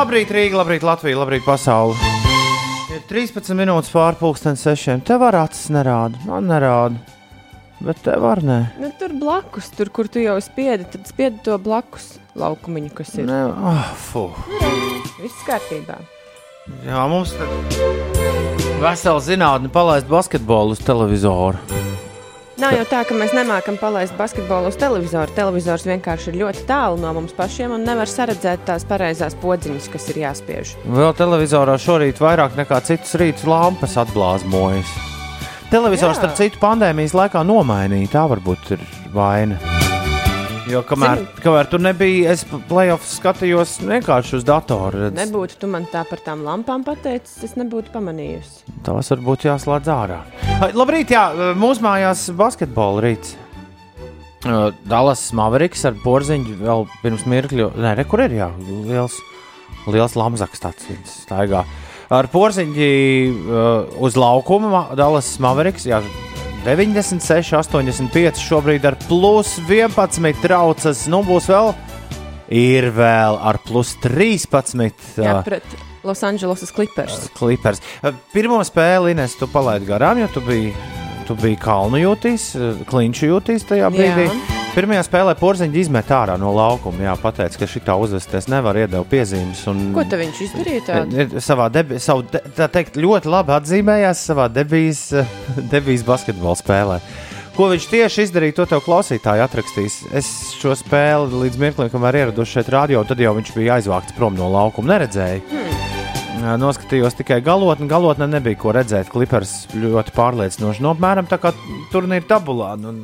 Labrīt, Rīga, labrīt, Latvija, labrīt, pasaule. Ir 13 minūtes pārpusdienas sešiem. Tev var acis nerāda, man nerāda. Bet tev var nē. Nu, tur blakus, tur, kur tu jau spiedi, tad spiedi to blakus laukumiņu, kas ir. Nē, oh, fu. Viss kārtībā. Jā, mums ir vesela zinātne palaist basketbolu uz televizoru. Nav jau tā, ka mēs nemākam palaist basketbolu uz televizoru. Televizors vienkārši ir ļoti tālu no mums pašiem un nevar saredzēt tās pareizās podziņas, kas ir jāspiež. Vēl televizorā šorīt vairāk nekā citas rītas lampas atblāzmojas. Televizors, starp citu, pandēmijas laikā nomainīja. Tā varbūt ir vaina. Jo kamēr, Zini- kamēr tur nebija, es playoffs skatījos vienkārši uz datoru. redz. Nebūtu tu man tā par tām lampām pateicis, es nebūtu pamanījusi. Tās varbūt jāslēdz ārā. Labrīt, jā, mūsu mājās basketbola rīts. Dallas Maveriks ar porziņu vēl pirms mirkļa. Nē, re, kur ir jā, liels, liels lamzaks tāds staigā. Ar porziņu uh, uz laukuma Dallas Maveriks. Jā, 96, 85 šobrīd ar plus 11 traucas. Nu, būs vēl, ir vēl ar plus 13. Jā, pret Los Angeles Clippers. Clippers. Uh, Pirmo spēli Ines, tu palaidi garām, jo tu biji, tu biji kalnu jūtīs, klinšu jūtīs tajā brīdī. Jā. Pirmajā spēlē porziņš izmet ārā no laukuma. Jā, pateica, ka šī tā uzvesties nevar iedot piezīmes. Un, Ko viņš izdarīja tādu? Ir Savā debi, savu, de, tā teikt, ļoti labi atzīmējās savā debijas, debijas basketbola spēlē. Ko viņš tieši izdarīja, to tev klausītāji atrakstīs. Es šo spēli līdz mirklim, kamēr ierados šeit radio, tad jau viņš bija aizvākts prom no laukuma. Neredzēju. Jā, Noskatījos tikai galotni. Galotnē nebija ko redzēt. Klipers ļoti pārliecinoši. No apmēram tā kā turnīra tabulā. Nu,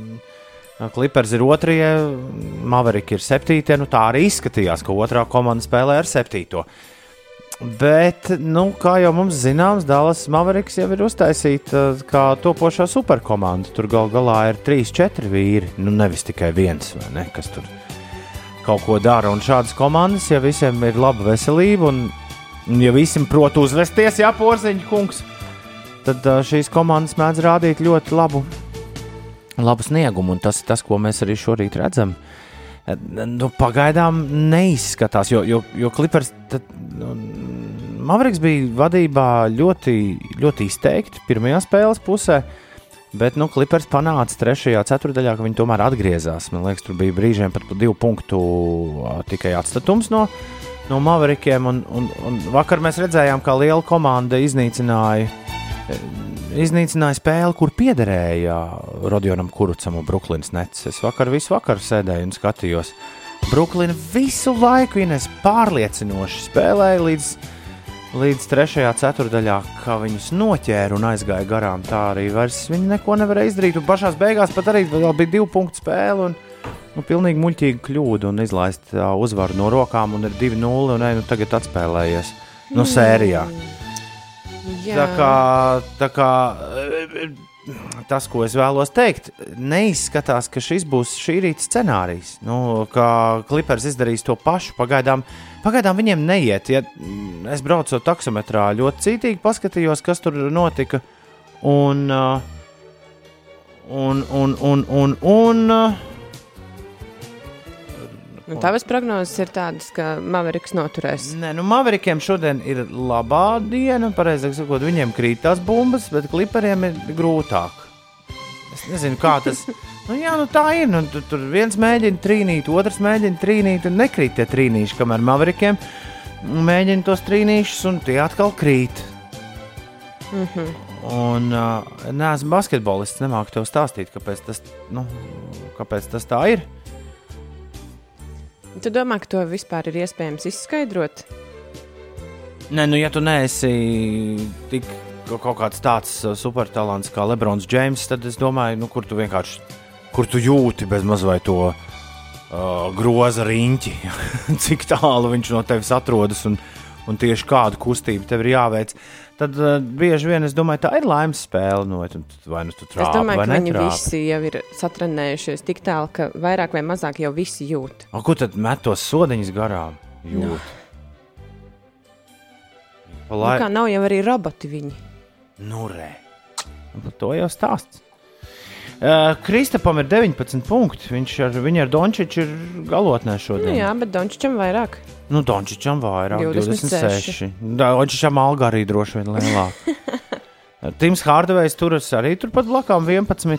Klipers ir otrajā, Maverika ir septītajā. Nu, tā arī izskatījās, ka otrā komanda spēlē ar septīto. Bet, nu, kā jau mums zināms, Dallas Maveriks jau ir uztaisīta kā topošā superkomanda. Tur gal galā ir trīs, četri vīri. Nu, nevis tikai viens, ne, kas tur kaut ko dara. Un šādas komandas, ja visiem ir laba veselība un, ja visiem prot uzvesties, jā, porziņš kungs, tad ā, šīs komandas mēdz rādīt ļoti labu, labu sniegumu. Un tas ir tas, ko mēs arī šorīt redzam. Nu, pagaidām neizskatās, jo, jo, jo Clippers. Tad, nu, Mavriks bija vadībā ļoti, ļoti izteikti pirmajā spēles pusē, bet nu, Clippers panāca trešajā ceturdaļā, ka viņi tomēr atgriezās. Man liekas, tur bija brīžiem pat pa divu punktu tikai atstatums no, no Mavrikiem. Un, un, un vakar mēs redzējām, kā liela komanda iznīcināja iznīcināja spēli, kur piederēja Rodionam Kurucam un Brooklynas Nets. Es vakar visu vakaru sēdēju un skatījos. Brooklyna visu laiku Ines pārliecinoši spēlēja līdz, līdz trešajā ceturdaļā, kā viņus noķēra un aizgāja garām. Tā arī vairs viņi neko nevarēja izdarīt. Un pašā beigās pat arī bija divu punktu spēle. Un, Nu, pilnīgi muļķīga kļūda un izlaist uh, uzvaru no rokām, un ir 2-0. Un ej, nu, tagad atspēlējies no sērijā. Jā, Tā kā, tā kā tas, ko es vēlos teikt, neizskatās, ka šis būs šī rīta scenārijs. Nu, kā Clippers izdarīs to pašu, pagaidām, pagaidām viņiem neiet. Ja es braucu taksometrā, ļoti cītīgi paskatījos, kas tur notika. Un, uh, un, un, un, un, un uh, Nu, Tavas prognozes ir tādas, ka Maveriks noturēs. Nē, nu, Maverikiem šodien ir labā diena, pareizāk sakot, viņiem krīt tās bumbas, bet kliperiem ir grūtāk. Es nezinu, kā tas. Nu, jā, nu tā ir. Nu, tu, tur viens mēģina trīnīt, otrs mēģina trīnīt, un nekrīt tie trīnīši, kamēr Maverikiem mēģina tos trīnīšus, un tie atkal krīt. Mm -hmm. Un uh, nē, esmu basketbolists, nemāku tev stāstīt, kāpēc tas, nu, kāpēc tas tā ir. Tu domā, ka to vispār ir iespējams izskaidrot? Nē, nu, ja tu neesi tik ka- kaut kāds tāds uh, supertalants kā Lebrons Džeims, tad es domāju, nu, kur tu vienkārši kur tu jūti bez mazliet to uh, groza riņķi, cik tālu viņš no tevis atrodas un, un tieši kādu kustību tev ir jāveic. Tad uh, bieži vien es domāju, tā ir laimes spēle. Nu, vai nu tu Es trāpi, domāju, vai ka viņi netrāpi. visi jau ir satrenējušies tik tālu, ka vairāk vai mazāk jau visi jūt. O, ko tad met tos sodiņus garām? Jūt. Pa Nu, lai- kā nav jau arī roboti viņi. Nu, re. Par to jau stāsts. Uh, Kristapam ir 19 punkti. Viņš ar, ar Dončiču ir galotnē Nu, šodien. jā, bet Dončičam vairāk. Nu, Dončičam vairāk, 26. 26. Dončičam alga arī droši vien lielāka. Tims Hārdevejs turas arī turpat blakām 11.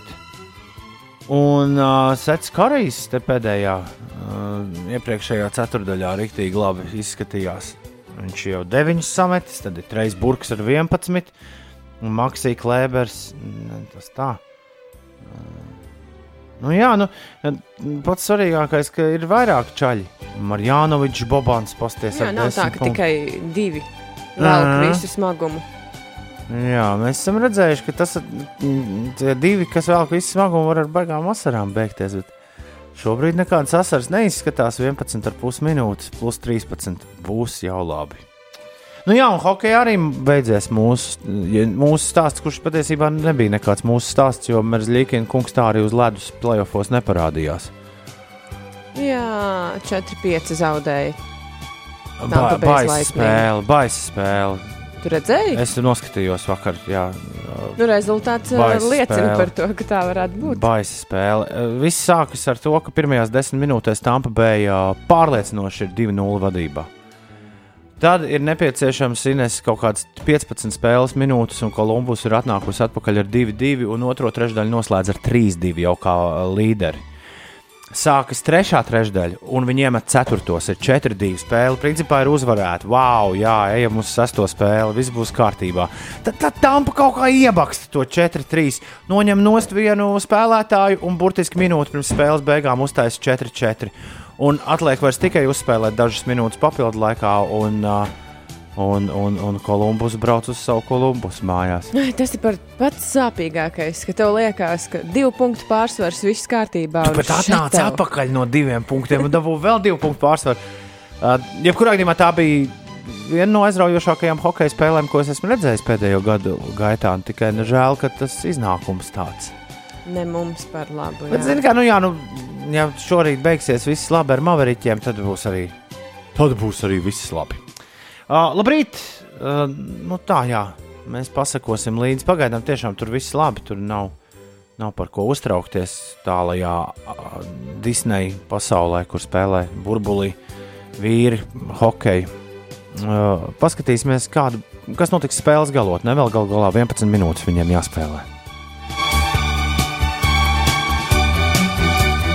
Un uh, Sets Karīs te pēdējā, uh, iepriekšējā ceturdaļā rīktīgi labi izskatījās. Viņš jau 9 sametis, tad ir Trejs Burks ar 11. Un Maksija Klēbers. mm, Tas tā. Nu, jā, nu, pats svarīgākais, ka ir vairāk čaļi. Marjanovičs, Bobans, pasties Jā, nav tā, ka punktu. tikai divi velk visu smagumu. Jā, mēs esam redzējuši, ka tas mm, tie divi, kas vēl visu smagumu, var ar baigām asarām beigties. Bet šobrīd nekādas asaras neizskatās. 11,5 minūtes plus 13 būs jau labi. Nu jā, un hokeja arī beidzies mūsu, mūsu stāsts, kurš patiesībā nebija nekāds mūsu stāsts, jo Merzlīkina kungs tā arī uz ledus playoffs neparādījās. Jā, 4-5 zaudēja. Ba baisa spēle, baisa spēle. Tu redzēji? Es tur noskatījos vakar, jā, Nu, rezultāts uh, Baisa liecina spēle. par to, ka tā varētu būt. Baisa spēle. Eh, Viss sākas ar to, ka pirmajās desmit minūtēs Tampa Bay ā, pārliecinoši ir 2-0 vadībā. Tad ir nepieciešams Ines kaut kādas 15 spēles minūtes, un Kolumbus ir atnākusi atpakaļ ar 2-2, un otro trešdaļu noslēdz ar 3-2 jau kā ā, līderi. Sākas trešā trešdaļa, un viņi iemet ceturtos. Ir 4-2 spēle. Principā ir uzvarēta. Wow, jā, ejam uz sesto spēli. Viss būs kārtībā. Tad, tad Tampa kaut kā iebaksta to 4-3. Noņem nost vienu spēlētāju, un burtiski minūti pirms spēles beigām uztaisīja 4-4. Un atliek vairs tikai uzspēlēt dažas minūtes papildu laikā, un, uh, un, un, un Kolumbus brauc uz savu Kolumbus mājās. Ai, Tas ir par pats sāpīgākais, ka tev liekas, ka divu punktu pārsvars viss kārtībā. Bet šeit atnāca tev- atpakaļ no diviem punktiem un dabūja vēl divu punktu pārsvaru. Uh, jebkurā gadījumā tā bija viena no aizraujošākajām hokeja spēlēm, ko es esmu redzējis pēdējo gadu gaitā. Tikai nu, žēl, ka tas iznākums tāds. Ne mums par labu. Bet, jā. zini, kā, nu, jā, nu, ja šorīt beigsies viss labi ar Maveriķiem, tad būs arī, tad būs arī viss labi. Uh, labrīt! Uh, nu, tā, jā, mēs pasakosim līdzi. Pagaidām tiešām tur viss labi. Tur nav, nav par ko uztraukties tālajā uh, Disneja pasaulē, kur spēlē burbulī vīri, hokeju. Uh, paskatīsimies, kādu, kas notiks spēles galotnē. Vēl gal galā 11 minūtes viņiem jāspēlē.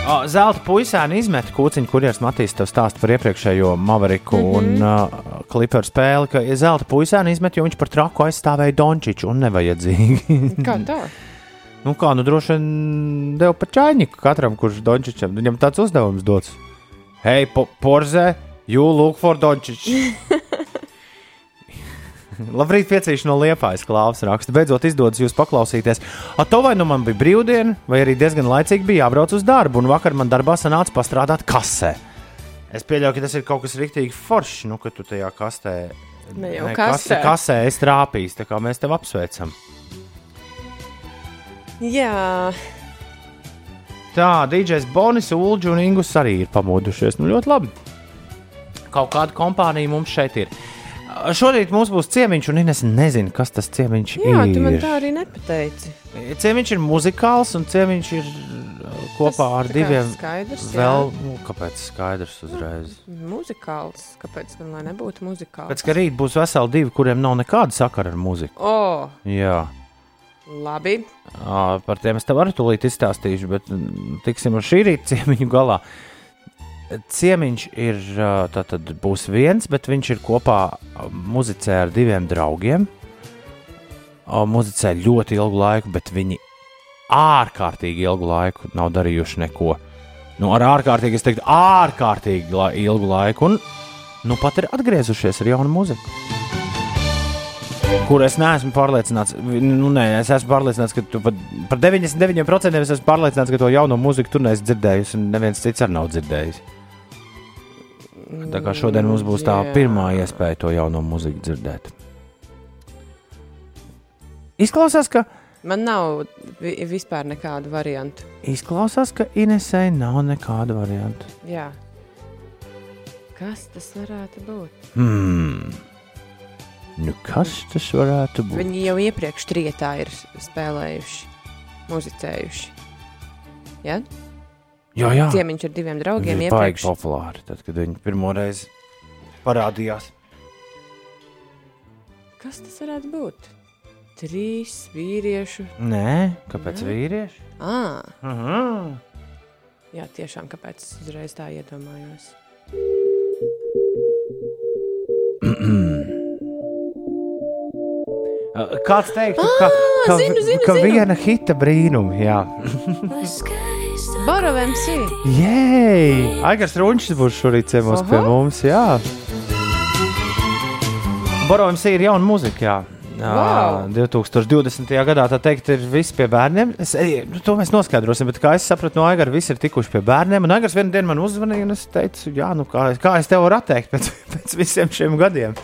O, Zelta puisēni izmet kūciņu, kurienes Matīs tev stāsta par iepriekšējo Maveriku mm -hmm. un uh, kliperu spēli, ka Zelta puisēni izmet, jo viņš par traku aizstāvēja Dončiču un nevajadzīgi. Kā tā? nu kā, nu droši vien deva pa čainiku katram, kurš Dončičam, viņam tāds uzdevums dots. Hei, po Porzē, you look for Dončiču. Labrīt, piecīši no liepājas klāvas raksta. Beidzot, izdodas jūs paklausīties. A, to vai nu man bija brīvdiena, vai arī diezgan laicīgi bija jābrauc uz darbu, un vakar man darbā sanāca pastrādāt kasē. Es pieļauju, ka tas ir kaut kas rīktīgi foršs, nu, ka tu tajā kastē. Ne jau kasē. kasē. kasē es trāpīju, tā kā mēs tevi apsveicam. Jā, Tā, DJs Bonis, Ulģis un Ingus arī ir pamodušies. Nu, ļoti labi. Kaut kāda kompānija mums šeit ir. Šorīt mums būs ciemiņš, un es nezinu, kas tas ciemiņš jā ir. tu man tā arī nepateici. Ciemiņš ir muzikāls, un ciemiņš ir uh, kopā Tas ar diviem. Skaidrs, Vēl, nu, kāpēc skaidrs uzreiz? jā. Muzikāls. Kāpēc gan lai nebūtu muzikāls? Pēc ka rīt būs veseli divi, kuriem nav nekāda sakara ar muziku. O, Jā, labi. Ā, par tiem es tev arī tūlīt izstāstīšu, bet mm, tiksim ar šī rīta ciemiņu galā. Ciemiņš ir, tātad būs viens, bet viņš ir kopā muzicē ar diviem draugiem. Muzicē ļoti ilgu laiku, bet viņi ārkārtīgi ilgu laiku nav darījuši neko. Nu, ar ārkārtīgi, es teiktu, ārkārtīgi la ilgu laiku, un nu pat ir atgriezušies ar jaunu muziku. Kur es neesmu pārliecināts, nu, nē, es esmu pārliecināts, ka tu pat par 99% es esmu pārliecināts, ka to jauno mūziku tu neesi dzirdējis, un neviens cits arī nav dzirdējis. Tā kā šodien mums būs tā Jā. pirmā iespēja to jauno mūziku dzirdēt. Izklausās, ka, Man nav vi vispār nekādu variantu. izklausās, ka Inesai nav nekāda varianta. Jā. Kas tas varētu būt? Hmm. Nu, kas tas varētu būt? Viņi jau iepriekš trietā ir spēlējuši. muzicējuši. Ja? Jā, jā. Ciemiņš ar diviem draugiem baigi iepriekš. populāri, tad, kad viņi pirmo reizi parādījās. Kas tas varētu būt? Trīs vīriešu. Nē, kāpēc Nē. vīrieši? Ah, Aha. jā, tiešām, kāpēc es uzreiz tā iedomājos. Kāds teiktu, ka, ka, zinu, zinu, ka zinu. viena hita brīnuma, jā. Borovem sī! Jē, Aigars Runčs būs šorīt ciemos pie mums, jā. Borovs ir jauna muzika, jā. Jā, Wow. 2020. gadā tā teikt, ir viss pie bērniem. Es, nu, to mēs noskaidrosim, bet kā es sapratu, no Aigara viss ir tikuši pie bērniem. Un Aigars vienā dienā man uzzvanīja, un es teicu, jā, nu, kā, kā es tev varu atteikt pēc, pēc visiem šiem gadiem.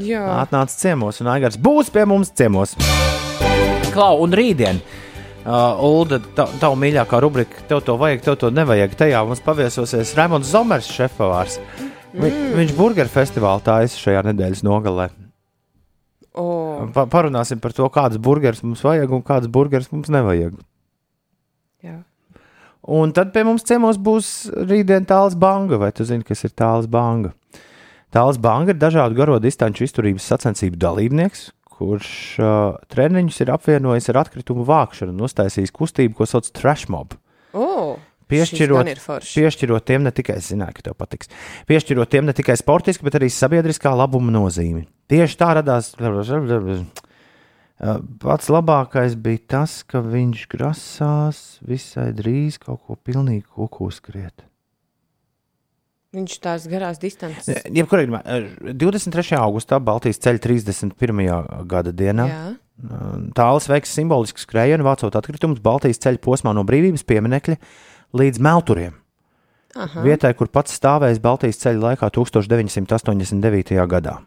Jā, Atnāca ciemos, un Aigars būs pie mums ciemos. Klau, un rītdien. Uh, Ulda, tā, tā mīļākā rubrika, tev to vajag, tev to nevajag. Tajā mums paviesosies Raimons Zomers, šefpavārs. Vi, mm. Viņš burgeru festivālā taisa šajā nedēļas nogalē. o, Pa, parunāsim par to, kādas burgeris mums vajag un kādas burgeris mums nevajag. jā. Un tad pie mums ciemos būs rītdien tāls banga, vai tu zini, kas ir tāls banga? Tāls banga ir dažādu garo distanču izturības sacensību dalībnieks, kurš uh, treniņus ir apvienojis ar atkritumu vākšanu un uztaisījis kustību, ko sauc trash mob. O, Piešķirot, piešķirot tiem ne tikai, es zināju, ka tev patiks, piešķirot tiem ne tikai sportiski, bet arī sabiedriskā labuma nozīmi. Tieši tā radās. Pats labākais bija tas, ka viņš grasās visai drīz kaut ko pilnīgi kuku skriet. Viņš tās garās distances. Jebkurā gadījumā, eh, 23. augustā Baltijas ceļa 31. gada dienā Jā, tālāk veiks simbolisku skrējienu, vācot atkritumus Baltijas ceļa posmā no brīvības pieminekļa līdz Melturiem. Aha. Vietai, kur pats stāvējis Baltijas ceļa laikā 1989. gadā.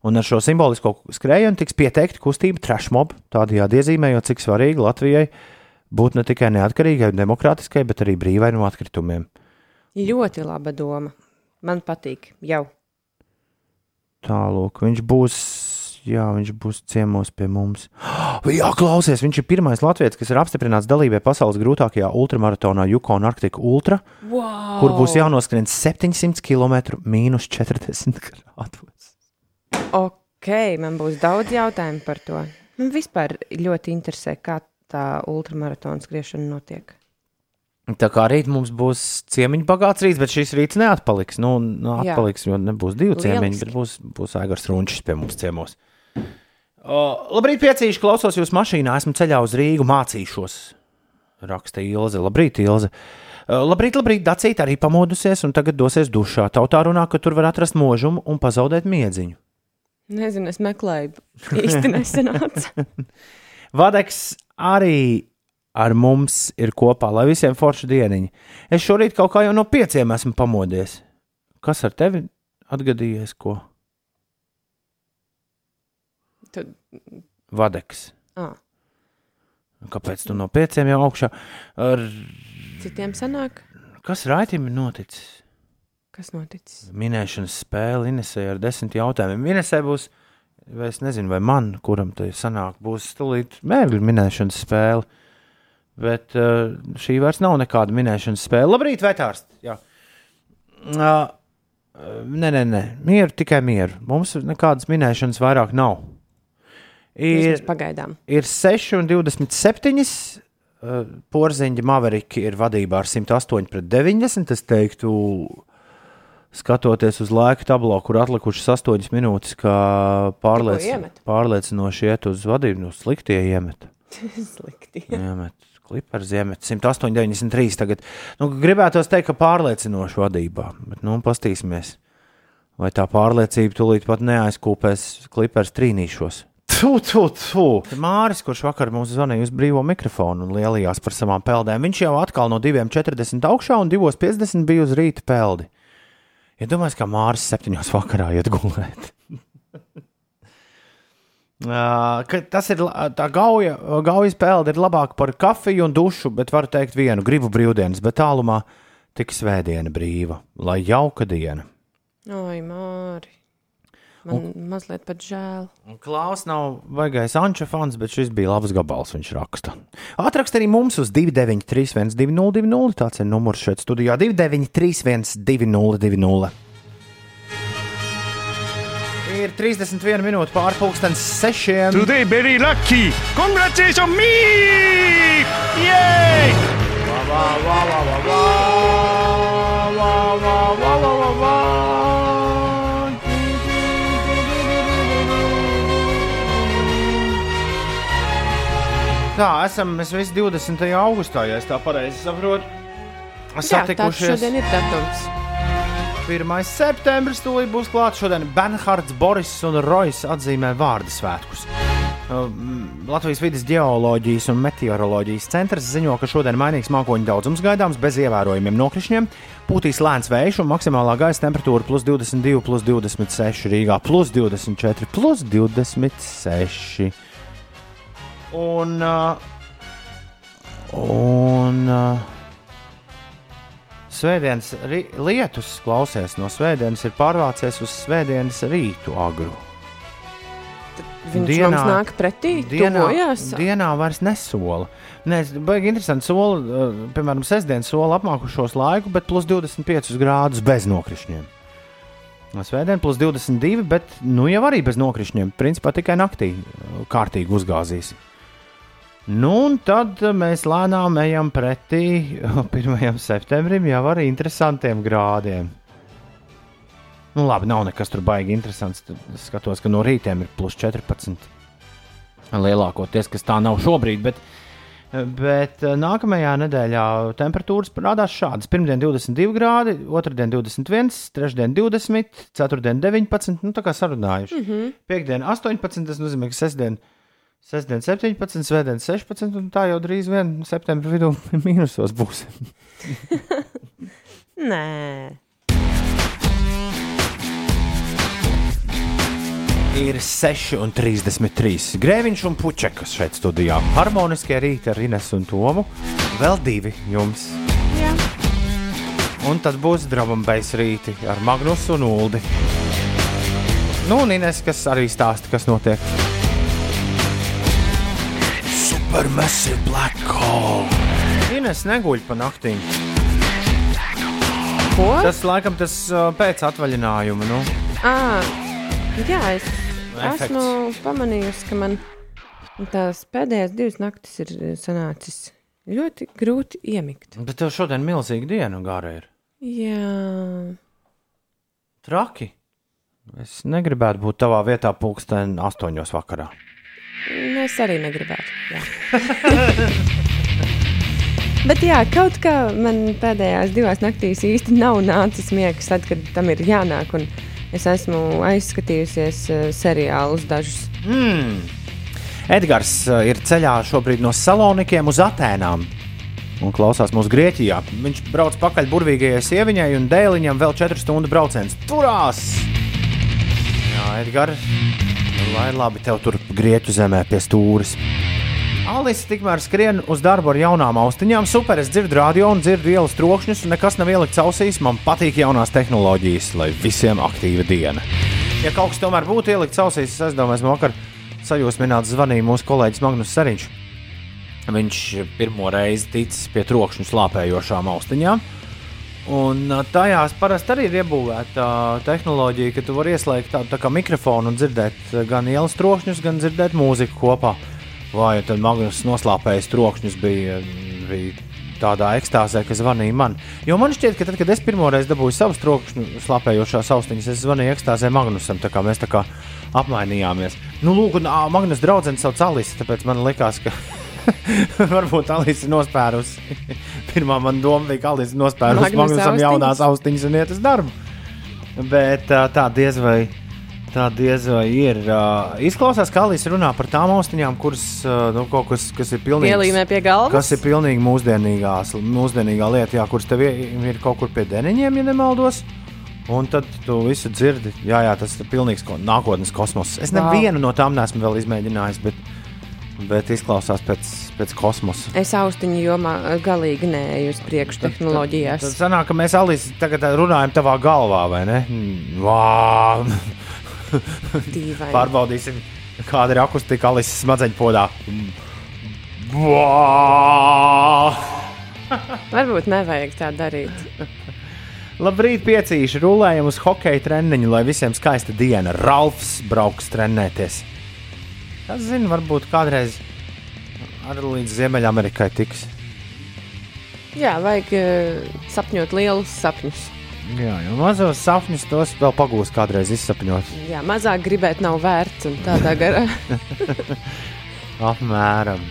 Un ar šo simbolisko skrējienu tiks pieteikta kustība Trashmob, tādējādi iezīmējot, cik svarīgi Latvijai būt ne tikai neatkarīgai un demokrātiskai, bet arī brīvai no atkritumiem. Ļoti laba doma. Man patīk. Jau. Tālāk, viņš būs, jā, viņš būs ciemos pie mums. Jā, klausies, viņš ir pirmais latviečs, kas ir apstiprināts dalībai pasaules grūtākajā ultramaratonā Yukon Arctic Ultra, Wow. kur būs jānoskrien 700 km mīnus 40 grādos. Ok, man būs daudz jautājumu par to. Man vispār ļoti interesē, kā tā ultramaratona skriešana notiek. Tā kā rīt mums būs ciemiņu bagāts rīts, bet šis rīts neatpaliks. Nu, nu atpaliks, jo nebūs divi ciemiņi, Lieliski. bet būs, būs Aigars Runčs pie mums ciemos. O, labrīt, piecīši, klausos jūs mašīnā, esmu ceļā uz Rīgu, mācīšos. Raksta Ilze. Labrīt, Ilze. O, Labrīt, labrīt, Dacīt arī pamodusies un tagad dosies dušā. Tautā runā, ka tur var atrast mūžumu un pazaudēt miedziņu. Nezinu, es meklēju. Īsti nesenāca. Vadeks arī ar mums ir kopā, lai visiem forši dieniņi. Es šorīt kaut kā jau no pieciem esmu pamodies. Kas ar tevi atgadījies? Ko? Tad, Vadeks. ah, Kāpēc tu no pieciem jau augšā? Ar... citiem sanāk, Kas raitim ir noticis? kas noticis. Minēšanas spēle Inesē ar desmit jautājumiem. Inesē būs, vai es nezinu, vai man, kuram te sanāk, būs stulīt mērķu minēšanas spēle. Bet uh, šī vairs nav nekāda minēšanas spēle. Labrīt, Vētārs! Uh, nē, nē, nē, mieru, tikai mieru. Mums nekādas minēšanas vairāk nav. Ir, Vismaz pagaidām. ir 6,27. Uh, Porziņa Maveriki ir vadībā ar 108 pret 90. Es teiktu, skatoties uz laika tablo, kur atlikušas 8 minūtes, kā pārliec, pārliecinoši iet uz vadību, nu sliktie iemet. Slikti. iemet. Klipars iemet 108,93. Tagad nu, gribētos teikt, ka pārliecinoši vadībā, bet nu, pastīsimies. Vai tā pārliecība tūlīt pat neaizkūpēs klipars trīnīšos? Tu, tu, tu. Māris, kurš vakar mums zvanīja uz brīvo mikrofonu un lielījās par savām peldēm, viņš jau atkal no 2,40 augšā un 2,50 bija uz rīta peldi. Ja domāju, kā Māris septiņos vakarā iet gulēt. Ka tas ir tā gauja, gaujas pelde ir labāka par kafiju un dušu, bet varu teikt vienu, gribu brīvdienas, bet tālumā tik svētdiena brīva, lai jauka diena. Oi, Māri. Man un, mazliet pat žēl. Klaus nav baigais Anča fans, bet šis bija labs gabals, viņš raksta. Atrakst arī mums uz 293, 202, tāds ir numurs šeit studijā 293, 202. Ir 31 minūte pārpusdienas sešiem. Today very lucky! Congratulations me! Yay! Wā, wā, wā, wā, wā, wā. Wā, wā, wā, wā, wā, wā. Tā, esam mēs visi 20. augustā, ja es tā pareizi saprotu. Jā, tāds Satikušies. šodien ir datums. 1. septembris tūlīt būs klāts. Šodien Bernhards, Boris un Rojas atzīmē vārdu svētkus. Latvijas vidas geoloģijas un meteoroloģijas centrs ziņo, ka šodien mainīgs mākoņu daudzums gaidāms bez ievērojumiem nokrišņiem. Pūtīs lēns vējš un maksimālā gaisa temperatūra plus 22, plus 26 Rīgā, plus 24, plus 26. Un, uh, un uh, Svētdienas lietus klausies no svētdienas ir pārvācies uz svētdienas rītu agru. Viņš Dienā- mums nāk pretī, Dienā, tuvojās. dienā vairs nesola. Nē, baigi interesanti sola, uh, piemēram, sestdienas sola apmākušos laiku, bet plus 25 grādus bez nokrišņiem. No Svētdien plus 22, bet nu jau arī bez nokrišņiem. Principā tikai naktī uh, kārtīgi uzgāzīs. Nu, un tad mēs lēnām ejam pretī uh, 1. septembrim jau ar interesantiem grādiem. Nu, labi, nav nekas tur baigi interesants. Tad skatos, ka no rītiem ir plus 14. Lielākoties, kas tā nav šobrīd, bet, bet uh, nākamajā nedēļā temperatūras parādās šādas. Pirmdien 22 grādi, otrdien 21, trešdien 20, ceturtdien 19. Nu, tā kā sarunājuši. Mm -hmm. Piektdien 18, tas nozīmē, ka sestdien, sestdien 17, svētdien 16, un tā jau drīz vien septembrī vidū mīnusos būs. Nē, Ir 6,33. Grēviņš un puķekas šeit studijā. Harmoniskie rīti ar Inesu un Tomu. Vēl divi jums. jā. Un tad būs drāmas rīti ar Magnusu un Uldi. Nu, un Ines, kas arī stāsta, kas notiek. Supermassive black hole. Ines neguļ pa naktīm. Ko? Tas laikam tas uh, pēc atvaļinājuma. Nu. À, jā, es Efekts. esmu pamanījusi, ka man tās pēdējās divas naktis ir eh, sanācis ļoti grūti iemigt. Bet tev šodien milzīga diena gara ir. Jā, Traki. Es negribētu būt tavā vietā pulksten astoņos vakarā. Nu, es arī negribētu. Jā. Bet jā, kaut kā man pēdējās divās naktīs īsti nav nācis miegs, tad, kad tam ir jānāk. un Es esmu aizskatījusies uh, seriālus dažus. Mm. Edgars uh, ir ceļā šobrīd no Salonikiem uz Atēnām. Un klausās mūsu Grieķijā. Viņš brauc pakaļ burvīgajai sieviņai un dēliņam vēl 4 stundu brauciens. Turās! Jā, Edgars, lai labi tev tur Grieķu zemē pie stūres. Alisa tikmēr skrien uz darbu ar jaunām austiņām. Super, es dzirdu radio un dzirdu ielas trokšņus, un nekas nav ielikts ausīs. Man patīk jaunās tehnoloģijas, lai visiem aktīva diena. Ja kaut kas tomēr būtu ielikts ausīs, es domāju, ka vakar sajūsmināts zvanīja mūsu kolēģis Magnus Sariņš. Viņš pirmo reizi ticis pie trokšņu slāpējošām austiņām. Un tajās parasti arī ir iebūvēta tehnoloģija, ka tu vari ieslēgt tādu tā mikrofonu un dzirdēt gan ielas trokšņus, gan dzirdēt mūziku kopā. Vai tad Magnus noslāpējis trokšņus bija, bija tādā ekstāzē, ka zvanīja man. Jo man šķiet, ka tad, kad es pirmo reizi dabūju savus trokšņu slāpējošās austiņas, es zvanīju ekstāzē Magnusam, tā kā mēs tā kā apmainījāmies. Nu, lūk, un Magnus draudzene sauc Alisa, tāpēc man likās, ka varbūt Alisa ir nospērusi. Pirmā man doma bija, ka Alisa ir nospērusi Magnus Magnusam jaunās austiņas un iet uz darbu. Bet tā diez vai. Tā diez vai ir. Izklausās, ka Alisa runā par tām austiņām, kuras nu, kaut kas, kas ir pilnīgi. Pielīmē pie galvas. Kas ir pilnīgi mūsdienīgās, mūsdienīgā lieta, jā, kuras tev ir, kaut kur pie deniņiem, ja nemaldos. Un tad tu visu dzirdi. Jā, jā tas ir pilnīgs ko, nākotnes kosmos. Es nevienu no tām neesmu vēl izmēģinājis, bet, bet izklausās pēc, pēc kosmosa. Es austiņu jomā eh, galīgi neeju uz priekšu tehnoloģijās. Tad sanāk, ka mēs Alīs tagad runājam tavā galvā, vai ne? Mm, Vā! Pārbaudīsim, kāda ir akustika Alises smadzeņu podā. Buā! Varbūt nevajag tā darīt. Labrīt, piecīši! Rulējam uz hokeja treniņu, lai visiem skaista diena. Ralfs brauks trenēties. Kas zina, varbūt kādreiz arī līdz Ziemeļamerikai tiks. Jā, vajag uh, sapņot lielus sapņus. Jā, jau mazos sapņus tos vēl pagūs kādreiz izsapņot. Jā, mazāk gribēt nav vērts un tādā garā. Apmēram.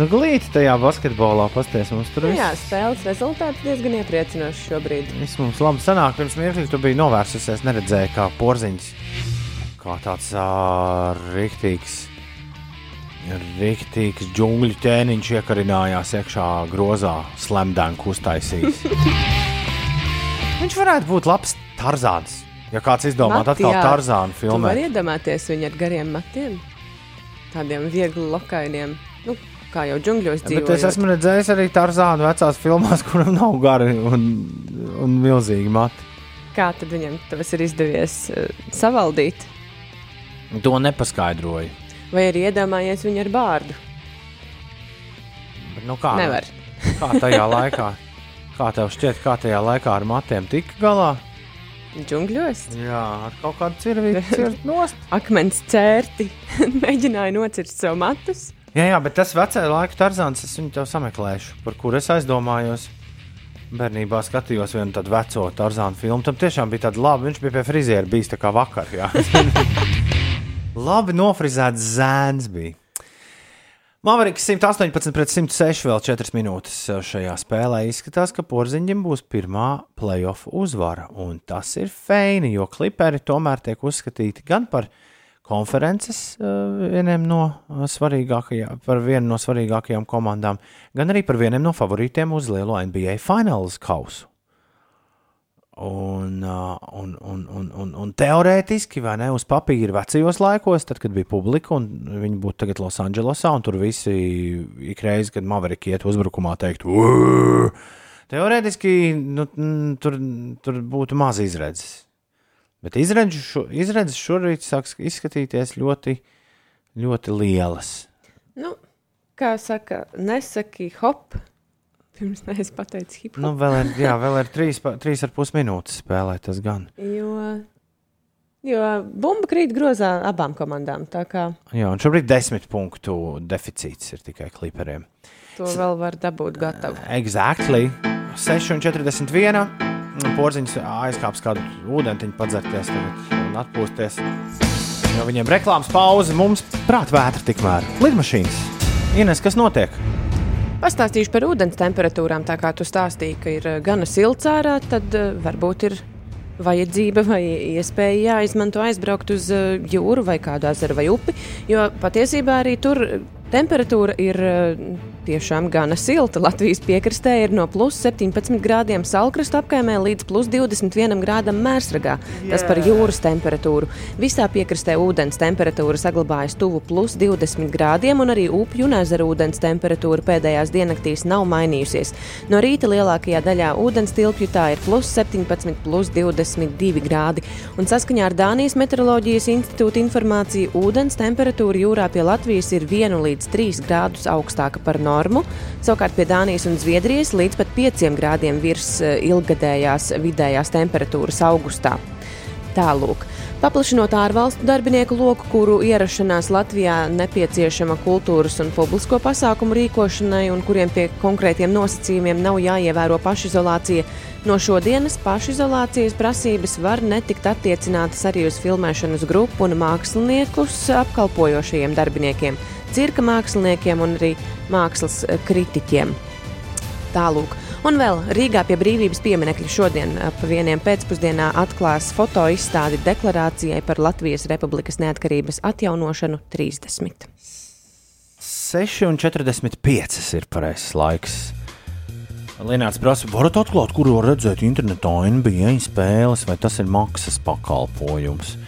Nu, glīti tajā basketbolā pasties mums tur Nu. Jā, spēles rezultāts diezgan iepriecinošs šobrīd. Viss mums labi sanāk. Pirms mirkli tu biji novērsusies, neredzēji kā porziņš. Kā tāds ā, riktīgs, riktīgs džungļu ķēniņš iekarinājās iekšā grozā, slamdēnu uztaisījis. Viņš varētu būt labs Tarzāns. Ja kāds izdomā Mati, atkal Tu vari filmēt, iedomāties viņu ar gariem matiem, tādiem viegli lokainiem. Nu, kā jau džungļos bet dzīvo. es esmu redzējis arī Tarzānu vecās filmās, kuram nav gari un, un milzīgi mati. Kā tad viņam tas ir izdevies uh, savaldīt? To nepaskaidroju. Vai arī iedomājies viņu ar bārdu? Bet, nu, kā, Nevar. Kā tajā laikā? Kā tev šķiet, kā tajā laikā ar matiem tika galā? Džungļos? Jā, ar kaut kādu nost. Akmens cērti mēģināja nocirst savu matus. Jā, jā, bet tas vecais laika tarzāns, es viņu tev sameklēšu, par kur es aizdomājos. Bērnībā skatījos vienu tādu veco tarzānu filmu. Tam tiešām bija tāda laba. Viņš bija pie friziera, bijis tā kā vakar. Labi nofrizēts zēns bija. Maveriks 118 pret 106 vēl 4 minūtes šajā spēlē. Izskatās, ka Porziņģim būs pirmā playoff uzvara. Un tas ir feini, jo kliperi tomēr tiek uzskatīti gan par konferences uh, vieniem no svarīgākajām, par vienu no svarīgākajām komandām, gan arī par vieniem no favorītiem uz lielo NBA fināls kausu. Un, un, un, un, un, un teorētiski, vai ne, uz papīra vecajos laikos, tad, kad bija publika un viņi būtu tagad Losandželosā, un tur visi ikreiz, kad Maveriki iet uzbrukumā, teikt, teorētiski nu, tur, tur būtu maz izredzes. Bet izredzes, šo, izredzes šorīt sāks izskatīties ļoti, ļoti lielas. Nu, kā saka, nesaki hop. Pirms es pateicu hip hop. Nu, vēl ir, jā, vēl ir trīs, trīs ar pus minūtes spēlēt, tas gan. Jo, jo bumba krīt grozā abām komandām. Kā Jā, un šobrīd desmit punktu deficīts ir tikai kliperiem. to vēl var dabūt gatavu. Exactly. 6,41. Porziņš aizkāps kādu ūdentiņu, padzerties un atpūsties. Jo viņiem reklāmas pauze, mums prātvētra tikmēr. Lidmašīnas. Ines, kas notiek? Pastāstīšu par ūdens temperatūrām. Tā kā tu stāstīji, ka ir eh, gana silts ārā, tad eh, varbūt ir vajadzība vai iespēja jāizmanto aizbraukt uz eh, jūru vai kādu ezeru vai upi. Jo patiesībā arī tur temperatūra ir tiešām gana silta. Latvijas piekrastē ir no plus 17 grādiem salkrastu apkaimē līdz plus 21 grādam mērsragā. Tas par jūras temperatūru. Visā piekrastē ūdens temperatūra saglabājas tuvu plus 20 grādiem, un arī upju un ezeru ūdens temperatūra pēdējās diennaktīs nav mainījusies. No rīta lielākajā daļā ūdens tilpju tā ir plus 17, plus 22 grādi. Un saskaņā ar Dānijas meteoroloģijas institūta informāciju, ūdens temperatūra jūrā pie Latvijas ir 1 līdz 3 grādus augstāka par normu. Savukārt pie Dānijas un Zviedrijas līdz pat 5 grādiem virs eh, ilgadējās vidējās temperatūras augustā. Tālūk. Paplašinot ārvalstu darbinieku loku, kuru ierašanās Latvijā nepieciešama kultūras un publisko pasākumu rīkošanai, un kuriem pie konkrētiem nosacījumiem nav jāievēro pašizolācija, no šodienas pašizolācijas prasības var netikt attiecinātas arī uz filmēšanas grupu un māksliniekus apkalpojošajiem darbiniekiem, cirka māksliniekiem un arī mākslas eh, kritiķiem. Tālūk. Un vēl Rīgā pie brīvības pieminiekļa šodien ap vieniem pēcpusdienā atklās fotoizstādi deklarācijai par Latvijas Republikas neatkarības atjaunošanu 30. 6,45 ir pareizais laiks. Lienāts prasa, varat atklāt, kur var redzēt internetā NBA spēles, vai tas ir maksas pakalpojums.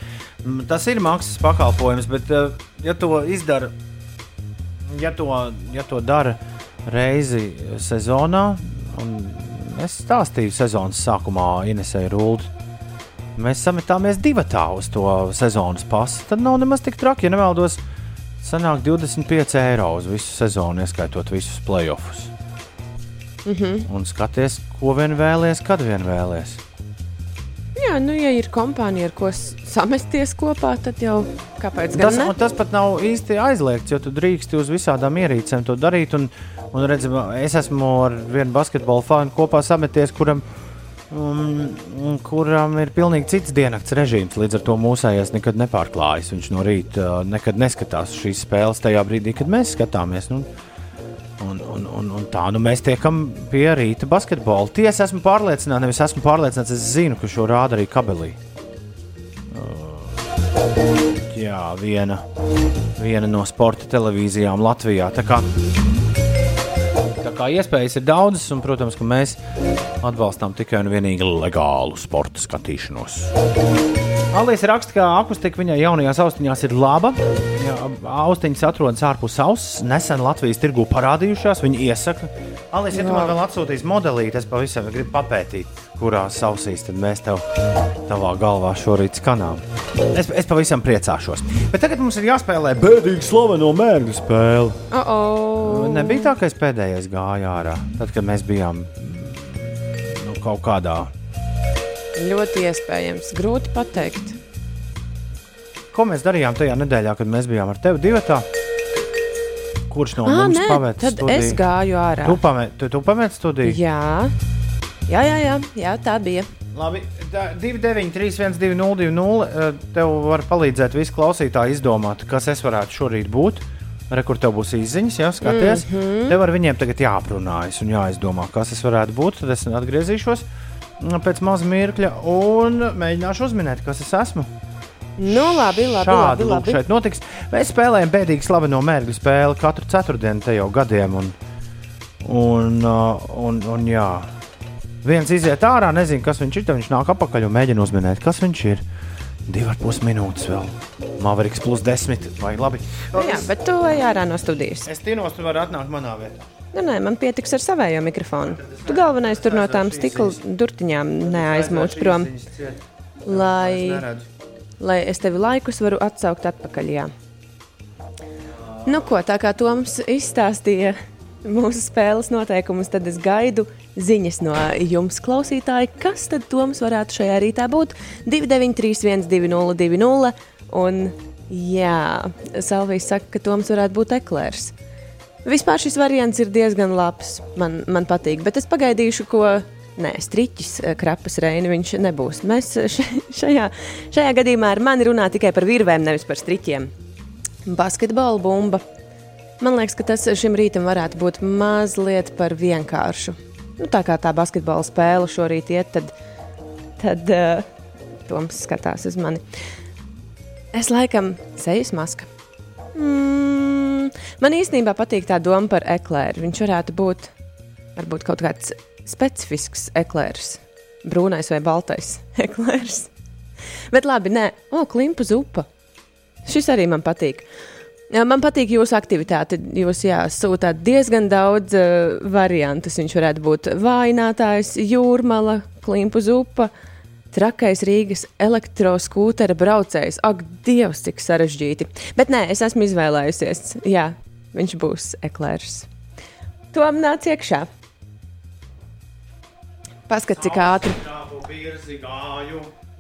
Mm, Tas ir maksas pakalpojums, bet, eh, ja to izdara, ja to, ja to dara reizi sezonā, un es stāstīju sezonas sākumā Inesai Rūdu, mēs sametāmies divatā uz to sezonas pasu. Tad nav nemaz tik traki, ja nemaldos. Sanāk 25 eiro uz visu sezonu, ieskaitot visus playoffs. Mm -hmm. Un skaties, ko vien vēlies, kad vien vēlies. Jā, nu, ja ir kompānija, ar ko samesties kopā, tad jau kāpēc gan Tas, ne? tas pat nav īsti aizliegts, jo tu drīksti uz visādām ierīcēm to darīt. Un, un redz, es esmu ar vienu basketbolu fanu kopā sameties, kuram, um, kuram ir pilnīgi cits diennakts režīms. Līdz ar to mūsējais nekad nepārklājas. Viņš no rīta uh, nekad neskatās šīs spēles tajā brīdī, kad mēs skatāmies. Nu, Un, un, un, un tā nu mēs tiekam pie rīta basketbola. Tiesa, esmu pārliecināts, nevis esmu pārliecināts, es zinu, ka šo rāda arī kabelī. Uh, jā, viena, viena no sporta televīzijām Latvijā. Tā kā, tā kā iespējas ir daudzas, un, protams, ka mēs atbalstām tikai un vienīgi legālu sporta skatīšanos. Alīs raksta, ka akustika viņai jaunajās austiņās ir laba. Jā, austiņas atrodas ārpus auss. Nesen Latvijas tirgū parādījušās. Viņa iesaka, Alīs, ja tu man vēl atsūtīsi modelīti, es pavisam gribu papētīt, kurās ausīs tad mēs tev tavā galvā šorīt skanām. Es, es pavisam priecāšos. Bet tagad mums ir jāspēlē bēdīgi slaveno mērķu spēli. Oh, oh. Nebija tā, ka es pēdējais gāju ārā, tad, kad mēs bijām nu, kaut kādā. Ļoti iespējams. Grūti pateikt. Ko mēs darījām tajā nedēļā, kad mēs bijām ar tevi divatā? Kurš no Ah, mums nē, paveica tad studiju? es gāju ārā. Tu pamēģināji, tu, tu pamēģināji studiju? Jā. Jā, jā, jā, jā, tā bija. Labi, 293, 12, 0, tev var palīdzēt visi klausītāji izdomāt, kas es varētu šorīt būt. Re, kur tev būs izziņas, jau skaties. Mm -hmm. Tev ar viņiem tagad jāprunājas un jāizdomā, kas es varētu būt. Tad es atgriezīšos pēc maza mirkļa un mēģināšu uzminēt, kas es esmu. Nu, labi, labi. Šādi labi, labi. šeit notiks. Mēs spēlējam bēdīgi slaveno mērķu spēli katru ceturtdienu, te jau gadiem. Un, un, uh, un, un, jā. Viens iziet ārā, nezinu, kas viņš ir. Tad viņš nāk apakaļ un mēģina uzminēt, kas viņš ir. Divi ar pus minūtes vēl. Maveriks plus desmit. Vai labi? Nu, jā, bet tu ej ārā no studijas. Es tinos, tu vari atnākt manā vietā. Nu, nē, man pietiks ar savējo mikrofonu. Tu galvenais tur no tām stikla durtiņām neaizmūc prom, lai, lai es tevi laikus varu atsaukt atpakaļ. Jā. Nu, ko, tā kā Toms izstāstīja mūsu spēles noteikumus, tad es gaidu ziņas no jums, klausītāji, kas tad Toms varētu šajā rītā būt. 293, 202, un jā, Salvijas saka, ka Toms varētu būt eklērs. Vispār šis variants ir diezgan labs. Man, man patīk, bet es pagaidīšu, ko. Nē, striķis, eh, krapas reini viņš nebūs. Mēs še- šajā, šajā gadījumā ar mani runā tikai par virvēm, nevis par striķiem. Basketbola bumba. Man liekas, ka tas šim rītam varētu būt mazliet par vienkāršu. Nu, tā kā tā basketbola spēle šorīt iet, tad, tad uh, Toms skatās uz mani. Es laikam sejas maska. Mm, man īstenībā patīk tā doma par eklēru. Viņš varētu būt varbūt kaut kāds specifisks eklērs. Brūnais vai baltais eklērs. Bet labi, nē, o, klimpa zupa. Šis arī man patīk. Man patīk jūsu aktivitāte. Jūs jā, sūtāt diezgan daudz uh, variantus. Viņš varētu būt vājinātājs, jūrmala, klimpu zupa, trakais Rīgas elektroskūtera braucējs. Ak, Dievs, cik sarežģīti. Bet nē, es esmu izvēlējusies. Jā, viņš būs eklērs. Tom nāc iekšā. Paskat, cik ātri.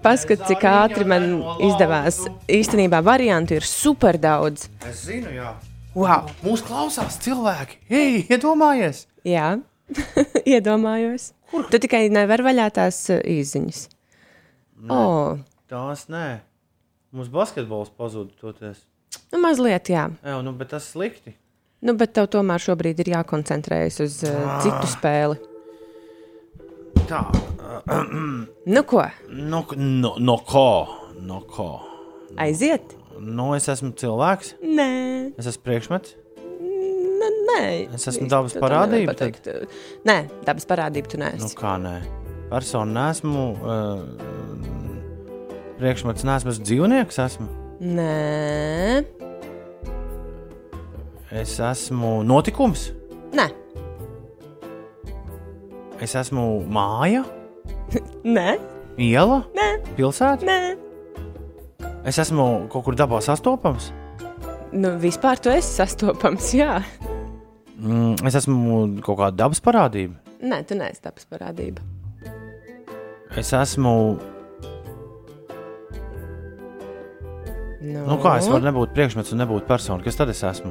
Paskat, cik ātri man izdevās. Īstenībā variantu ir super daudz. Es zinu, jā. Wow! Mūsu klausās cilvēki. Ei, iedomājies! Jā, iedomājos. Kur? Tu tikai nevari vaļā tās uh, īsiņas. Oh, Tās nē. Mums basketbols pazuda toties. nu, mazliet, jā. Jā, nu, bet tas slikti. Nu, bet tev tomēr šobrīd ir jākoncentrējas uz uh, citu spēli. Tā, Nu, ko? no, no, no ko? No ko? Aiziet? Nu, es esmu cilvēks, Nē, es esmu priekšmets. nē. nē. Es esmu dabas parādība, pateikt. Nē, dabas parādība tu Nu, neesi. kā nē? Persona nesmu. Uh, priekšmets nesmu, es dzīvnieks esmu. Nē, Es esmu notikums, nē, es esmu māja, nē, iela, nē. Pilsēta? Nē, Es esmu kaut kur dabā sastopams. nu, vispār tu esi sastopams. Jā, Mm, es esmu kaut kāda dabas parādība. nē, tu neesi taps parādība. Es esmu. Nu, Nu, kā es varu nebūt priekšmets un nebūt persona? Kas tad es esmu?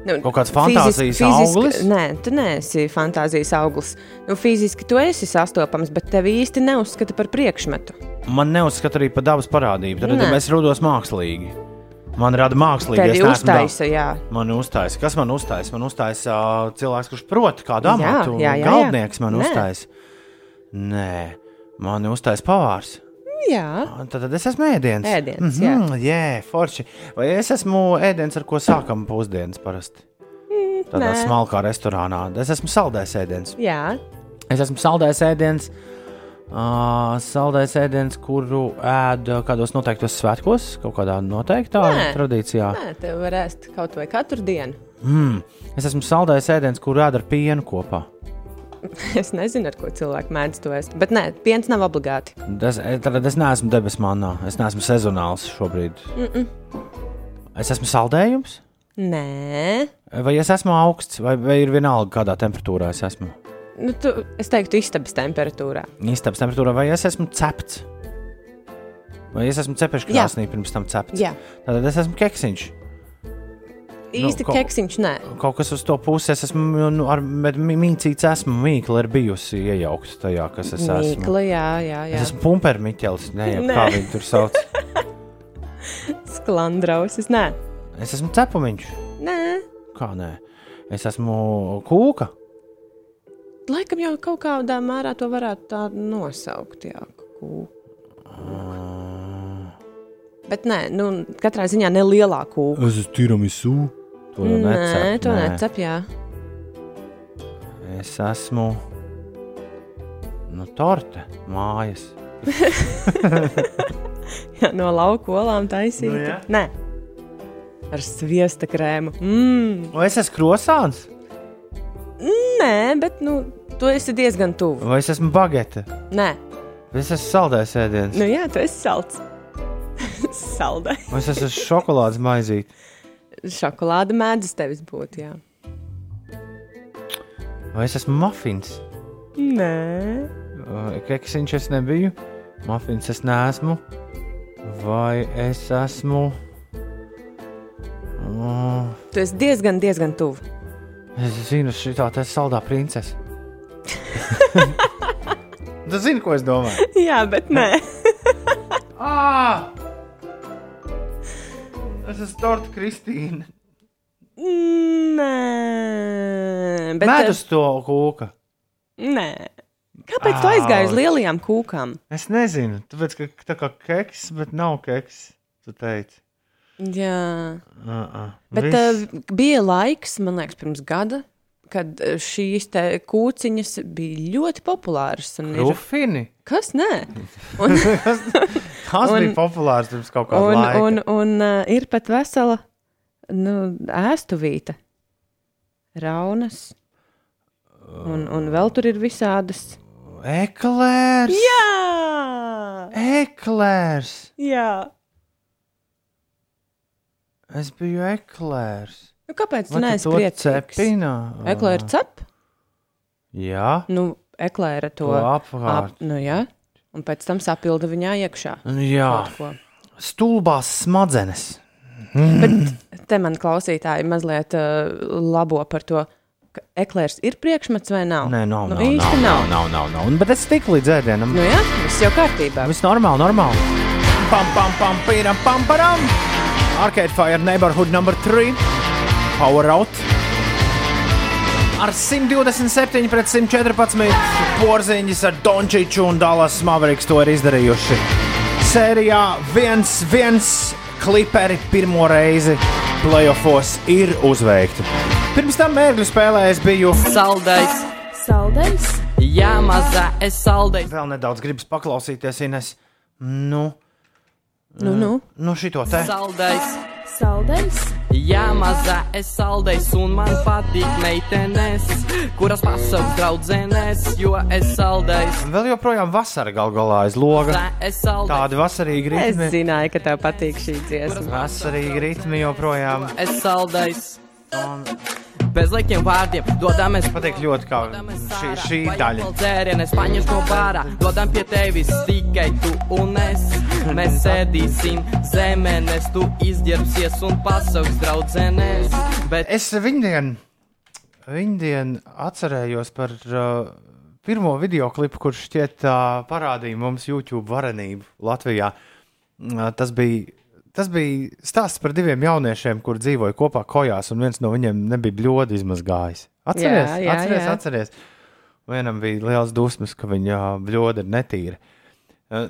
Nu, Kaut kāds fantāzijas auglis? Nē, tu neesi fantāzijas auglis. Nu, fiziski tu esi sastopams, bet tevi īsti neuzskata par priekšmetu. Man neuzskata arī par dabas parādību. Tad Nē. es rodos mākslīgi. Man rada mākslīgi. Tevi uztaisa, jā. Man uztaisa. Kas man uztaisa? Man uztaisa uh, cilvēks, kurš prot kādu Jā, amatu. jā, jā, jā. Galdnieks man Nē. uztaisa. Nē, man uztaisa pavārs. Jā, Tad, tad es esmu ēdiens. Ēdiens, mm -hmm, jā, forši. Vai es esmu ēdiens, ar ko sākam pusdienas parasti? Tādā nē. smalkā restorānā. Es esmu saldējis ēdiens. jā. Es esmu saldējis ēdiens. Uh, saldējis ēdiens, kuru ēd kādos noteiktos svētkos, kaut kādā noteiktā Nē. tradīcijā. Nē, tev var ēst kaut vai katru dienu. Mm. Es esmu saldējis ēdiens, kuru ēd ar pienu kopā. Es nezinu, ar ko cilvēki mēdz to ēst. Bet nē, piens nav obligāti. Es, tad es neesmu debesu manā. Es neesmu sezonāls šobrīd. Mm -mm. Es esmu saldējums, Nē, vai es esmu augsts, vai, vai ir vienalga, kādā temperatūrā es esmu. nu, tu, es teiktu, istabas temperatūrā. Istabas temperatūrā, vai es esmu cepts. Vai es esmu cepešs krāsnī pirms tam cepts? Jā, Tad es esmu keksiņš. Īsti ko- nu, keksiņš, nē. Kaut kas uz to puses, es esmu nu, ar mīcīts, esmu mīkla, ir bijusi iejaukta tajā, kas es esmu. Mīkla, jā, jā, jā. Es esmu pumpermiķelis, ne, jau Nē. kā viņi tur sauc. sklandrausis, nē. Es esmu cepumiņš. Nē, Kā nē? Es esmu kūka. laikam jau kaut kādā mērā to varētu tā nosaukt. Jā, kū. Bet nē, nu, katrā ziņā ne lielā kūka. Es esmu tiramisu. Jau Nē, necep, to nē. necep, jā. Es esmu. Nu, torte mājas. jā no lauku olām. Nu, jā. Nē, ar sviesta krēmu. Mm. Vai es esmu krosāns? Nē, bet nu, tu esi diezgan tuvu. Vai es esmu bagete? Nē, Vai es esmu saldējis ēdiens? nu jā, tu esi salds. Saldai. Vai es esmu šokolādes maizīte? Šokolāde mēdz tevis būt, jā. Vai es esmu mafins? Nē, Keksiņš es nebiju. Mafins es neesmu. Vai es esmu. Oh, tu esi diezgan, diezgan tuvu. es zinu, šī tā ir saldā princese. Tu zini, ko es domāju? Jā, bet nē. Ah! Es esmu Torta Kristīna. Nē, bet Medus to kūka. Nē. Kāpēc tu aizgāji uz lielajām kūkām? Es nezinu, tāpēc, ka tā kā keks, bet nav keks. Tu teici. Jā, Uh -uh. bet Viss. uh, bija laiks, man liekas, pirms gada, kad eh, šīs kūciņas bija ļoti populāras. un ir- Rufini. Kas nē? Un, Tas Un- bija populārs pirms kaut kāda un, laika. un, un uh, ir pat vesela nu, ēstuvīta, raunas. Un, un vēl tur ir visādas. Eklērs! Jā! Eklērs! Jā! Es biju eklērs. Nu, kāpēc to priecīgs? cepina? Eklēra cep? Jā, Nu, eklēra to, to apkārt. nu, jā. Un pēc tam sapilda viņā iekšā. Jā, kaut ko. stulbās smadzenes. Bet te man klausītāji mazliet uh, labo par to, ka eklērs ir priekšmets vai nav. Nē, nav, nu, nav, īsti nav, nav. nav, nav, nav. Un, Bet es tiku līdz ēdienam. Nu, jā, viss jau kārtībā. Viss normāli, normāli. Pam, pam, pam, pīram, pam, param. Arcade Fire Neighborhood numur 3. Out. Ar 127 pret 114 porziņus ar Dončiču un Dallas Mavericks to ir izdarījuši. Sērijā 1-1 kliperi pirmo reizi playoffs ir uzveikti. Pirms tam mērķu spēlē es biju. Saldais, Saldējs, jā, mazā es saldais. Vēl nedaudz gribas paklausīties, Ines. Nu, Nu, nu. nu šito te. Saldais, saldējs, Jā, mazā es saldējs un man patīk meitenes, kuras pasaules draudzenes, jo es saldējs. Vēl joprojām vasara gal galā aiz loga. Tā es saldējs. Tādi vasarīgi Es zināju, ka tev patīk šī dziesma. Vasarīgi ritmi joprojām. Es saldējs. Bez likiem vārdiem dodamies Patīk ļoti, kā šī, šī daļa. Dzērienes paņems no bārā, dodam pie tevis tikai tu un es. Mēs sēdīsim zemenes, tu izģērbsies un pasauks draudzenes. Bet Es viņdien, viņdien atcerējos par uh, pirmo video klipu, kurš šķiet uh, parādīja mums YouTube varenību Latvijā. Uh, tas bija. Tas bija stāsts par diviem jauniešiem, kur dzīvoja kopā kojās, un viens no viņiem nebija bļodi izmazgājis. Atceries, jā. atceries. Vienam bija liels dusmas, ka viņa bļoda ir netīra. Uh,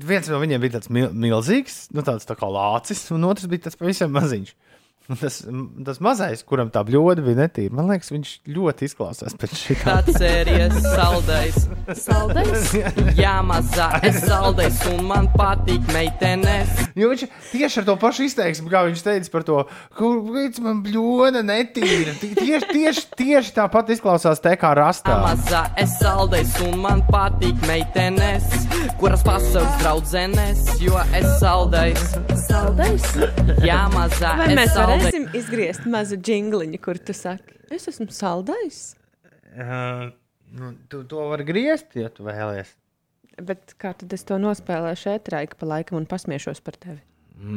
viens no viņiem bija tāds mil milzīgs, nu, tāds tā kā lācis, un otrs bija tāds pavisam maziņš. Un Tas, tas mazais, kuram tā bļoda bija netīra, man liekas, viņš ļoti izklausās pēc šī tā. atceries saldējs. Saldējs? Jā, mazā es saldējs un man patīk meitenes. Jo viņš tieši ar to pašu izteiksmi, kā viņš teica par to, kurš man bļoda netīra. Ti- Tieši, tieši, tieši tāpat izklausās te kā rastā. Mazā es saldējs un man patīk meitenes, kuras pasaules draudzenes, jo es saldējs. Saldējs? Jā, mazā Vai es mēs varēsim izgriezt mazu jingliņu, kur tu saki, es esmu saldējs? Uh, nu, tu to vari griezt, ja tu vēlies. Bet kā tad es to nospēlēšu ētrā, ik pa laikam un pasmiešos par tevi?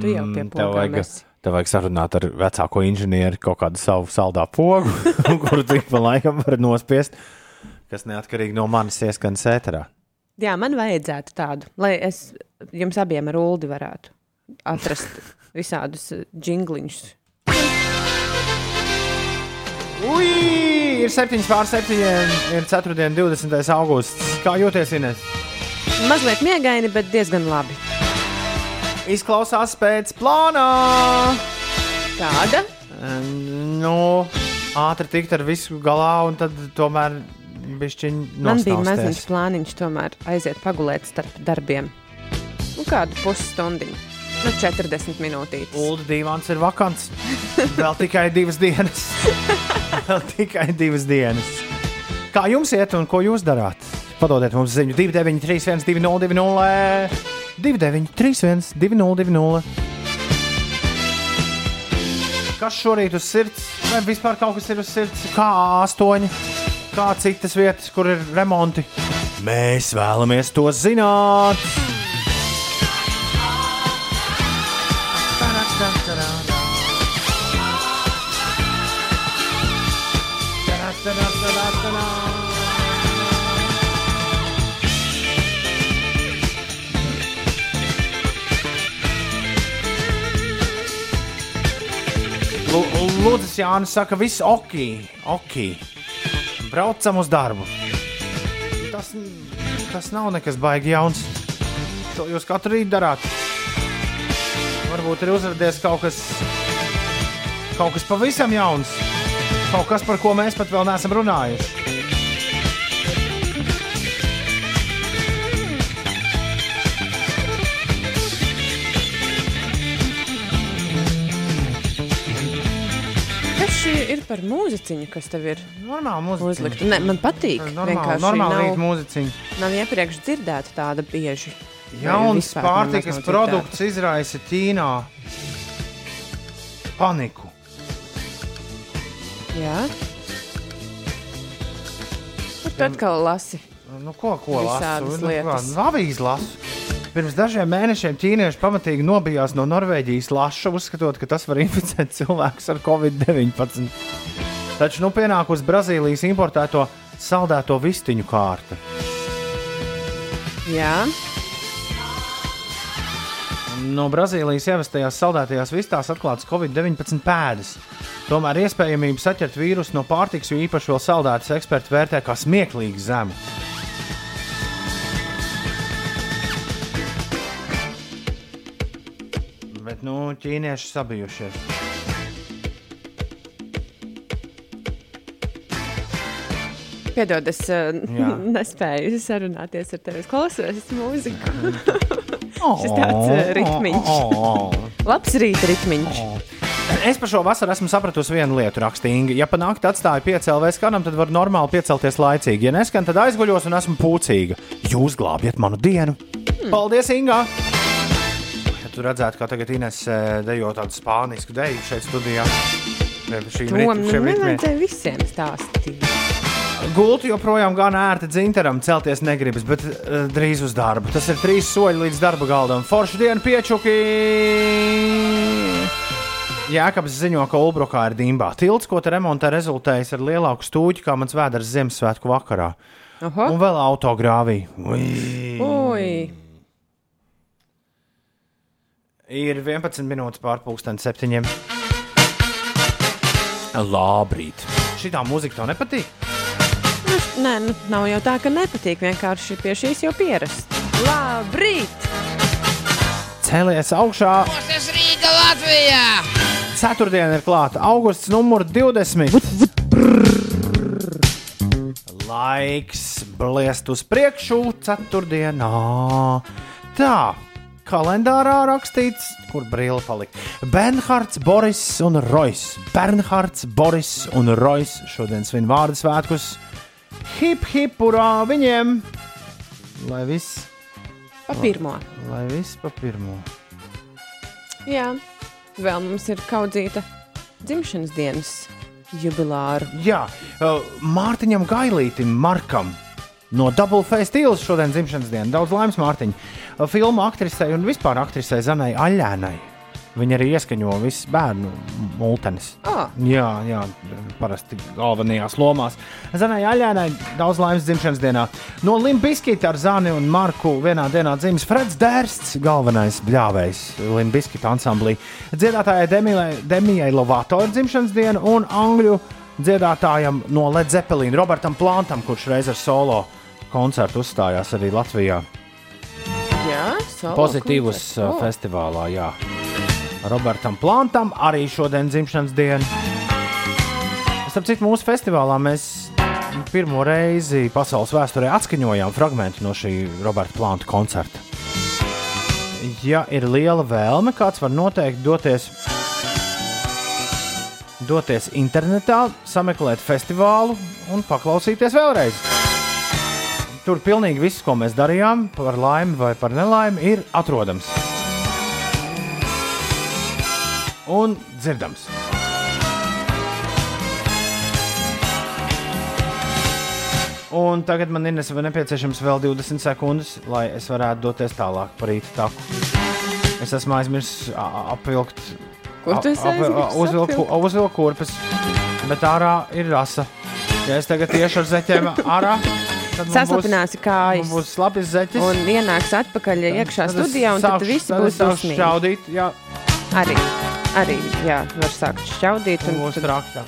Tu jau pie Mm, tev vajag, pogām esi. tev vajag sarunāt ar vecāko inženieri kaut kādu savu saldā pogu, kuru tu ik pa laikam var nospiest, kas neatkarīgi no manis ieskan sēterā. Jā, man vajadzētu tādu, lai es jums abiem ar Uldi varētu atrast visādus jingliņus. Ui, ir 7 pār 7, ir 4. 20. augusts. Kā jūties, Ines? Mazliet miegaini, bet diezgan labi. Izklausās pēc plāna. Tāda? Nu, ātri tikt ar visu galā, un tad tomēr Man bija maziņš plāniņš, tomēr aiziet pagulēt starp darbiem. Nu, kādu pusstundiņu, nu, 40 minūtītes. Ulu divāns ir vakants. Vēl tikai divas dienas. Vēl tikai divas dienas. Kā jums iet un ko jūs darāt? Padodiet mums ziņu 293, 202, 293, 202. Kas šorīt uz sirds? Vai vispār kaut kas ir uz sirds? Kā astoņi, kā citas vietas, kur ir remonti? Mēs vēlamies to zināt! Jānis saka, viss ok, ok. Braucam uz darbu. Tas, tas nav nekas baigi jauns. To jūs katru rītu darāt. Varbūt ir uzrādījies kaut kas, kaut kas pavisam jauns. Kaut kas, par ko mēs pat vēl neesam runājuši. Par mūziķiņu, kas tev ir Normāli uzlikta? Ne, man patīk. Normāli, Vienkārši normāli nav, mūziķiņa. nav iepriekš dzirdēta tāda bieži. Jauns pārtikas produkts izraisa Ķīnā paniku. Jā. Kur tu atkal lasi? Nu, ko ko lasu? Nu, Avīzi lasu. Pirms dažiem mēnešiem ķīnieši pamatīgi nobijās no Norvēģijas laša, uzskatot, ka tas var inficēt cilvēkus ar covid-19. Taču nu pienākusi Brazīlijas importēto saldēto vistiņu kārta. Jā. No Brazīlijas ievestajās saldētajās vistās atklāts covid-19 pēdas. Tomēr iespējamība saķert vīrusu no pārtikas, jo īpaši vēl saldētas eksperti vērtē kā smieklīgi zemu. Bet, nu, ķīnieši sabijušies. Piedod, es uh, Jā. nespēju sarunāties ar tevi. Es klausos mūziku. Šis tāds, eh, ritmiņš. Labs rīta ritmiņš. Es par šo vasaru esmu sapratusi vienu lietu, rakstīgi. Ja panākti atstāju piecēlē skanam, tad var normāli piecelties laicīgi. Ja neskan, tad aizguļos un esmu pūcīga. Jūs glābjat manu dienu. Paldies, Inga! Tu redzētu, kā tagad Ines eh, dejo tādu spānisku deju šeit studijā. Pie šīm To rit- man šiem ritmiem. nevajadzēja visiem stāstīt. Gulti joprojām gan ērti dzintaram, celties negribas, bet uh, drīz uz darbu. Tas ir trīs soļi līdz darba galdam. Forši diena piečuki! Jēkabs ziņo, ka Ulbrukā ir dimbā. Tilts, ko te remontē, rezultējis ar lielāku stūķi kā mans vēders Ziemassvētku vakarā. Oho, Un vēl autogrāvī. ui! Ir 11 minūtes pārpusdienas septiņiem. Labrīt! Šitā mūzika tev nepatīk? Nu, nē, nu, nav jau tā, ka nepatīk. Vienkārši pie šīs jau pierast. Labrīt! Cēlies augšā! Tas Rīga Latvijā! Ceturtdiena ir klāta. Augusts numur 20. Laiks bliest uz priekšu ceturtdienā. Tā, kalendārā rakstīts, kur brīli palika. Bernhards, Boris un Rois. Bernhards, Boris un Rois šodien svin vārdu svētkus. Hip, hip, urā viņiem! Lai viss, Pa pirmo. lai viss pa pirmo. Jā, vēl mums ir kaudzīta dzimšanas dienas jubilāra. Jā, Mārtiņam Gailītam, Markam. No Double Face Steels šodien dzimšanas diena. Daudz laimes Mārtiņam. Uh, Filmu aktrisei un vispār aktrisei Zanai Aļēnai. Viņa arī ieskaņo visus bērnu multenes. Oh, Jā, jā, parasti galvenajās lomās. Zanai Aļēnai daudz laimes dzimšanas dienā. No Limbiskita ar Zani un Marku vienā dienā dzimis Freds Dērsts, galvenais bļāvējs Limbiskita ansamblī. Dziedātājai Demijai Lovato ir dzimšanas diena un angļu dziedātājam no Led Zeppelin, Robertam Plantam, kurš reiz ar solo koncertu uzstājās arī Latvijā. jā, Pozitīvus koncerts. uh, Oh. festivālā, jā. Robertam Plantam arī šodien dzimšanas diena. Starp citu, mūsu festivālā mēs pirmo reizi pasaules vēsturē atskaņojām fragment no šī Roberta Planta koncerta. Ja ir liela vēlme, kāds var noteikti doties, doties internetā, sameklēt festivālu un paklausīties vēlreiz. Tur pilnīgi viss, ko mēs darījām, par laimi vai par nelaimi, ir atrodams un dzirdams. Un tagad man ir nepieciešams vēl 20 sekundes, lai es varētu doties tālāk par rīta taku. Es esmu aizmirsis apvilkt, Kur tu esi aizmirsis uzvilku, kurpes, bet ārā ir rasa. Ja es tagad iešu ar zeķiem ārā, būs, Saslapināsi kājas. būs slapjas zeķis. Un ienāks atpakaļ iekšā Tad studijā, un tad sākšu- tad būs es sākšu dusmīgi. šķaudīt, jā, Arī, arī, jā, var sākt šķaudīt, un būs tad traktā.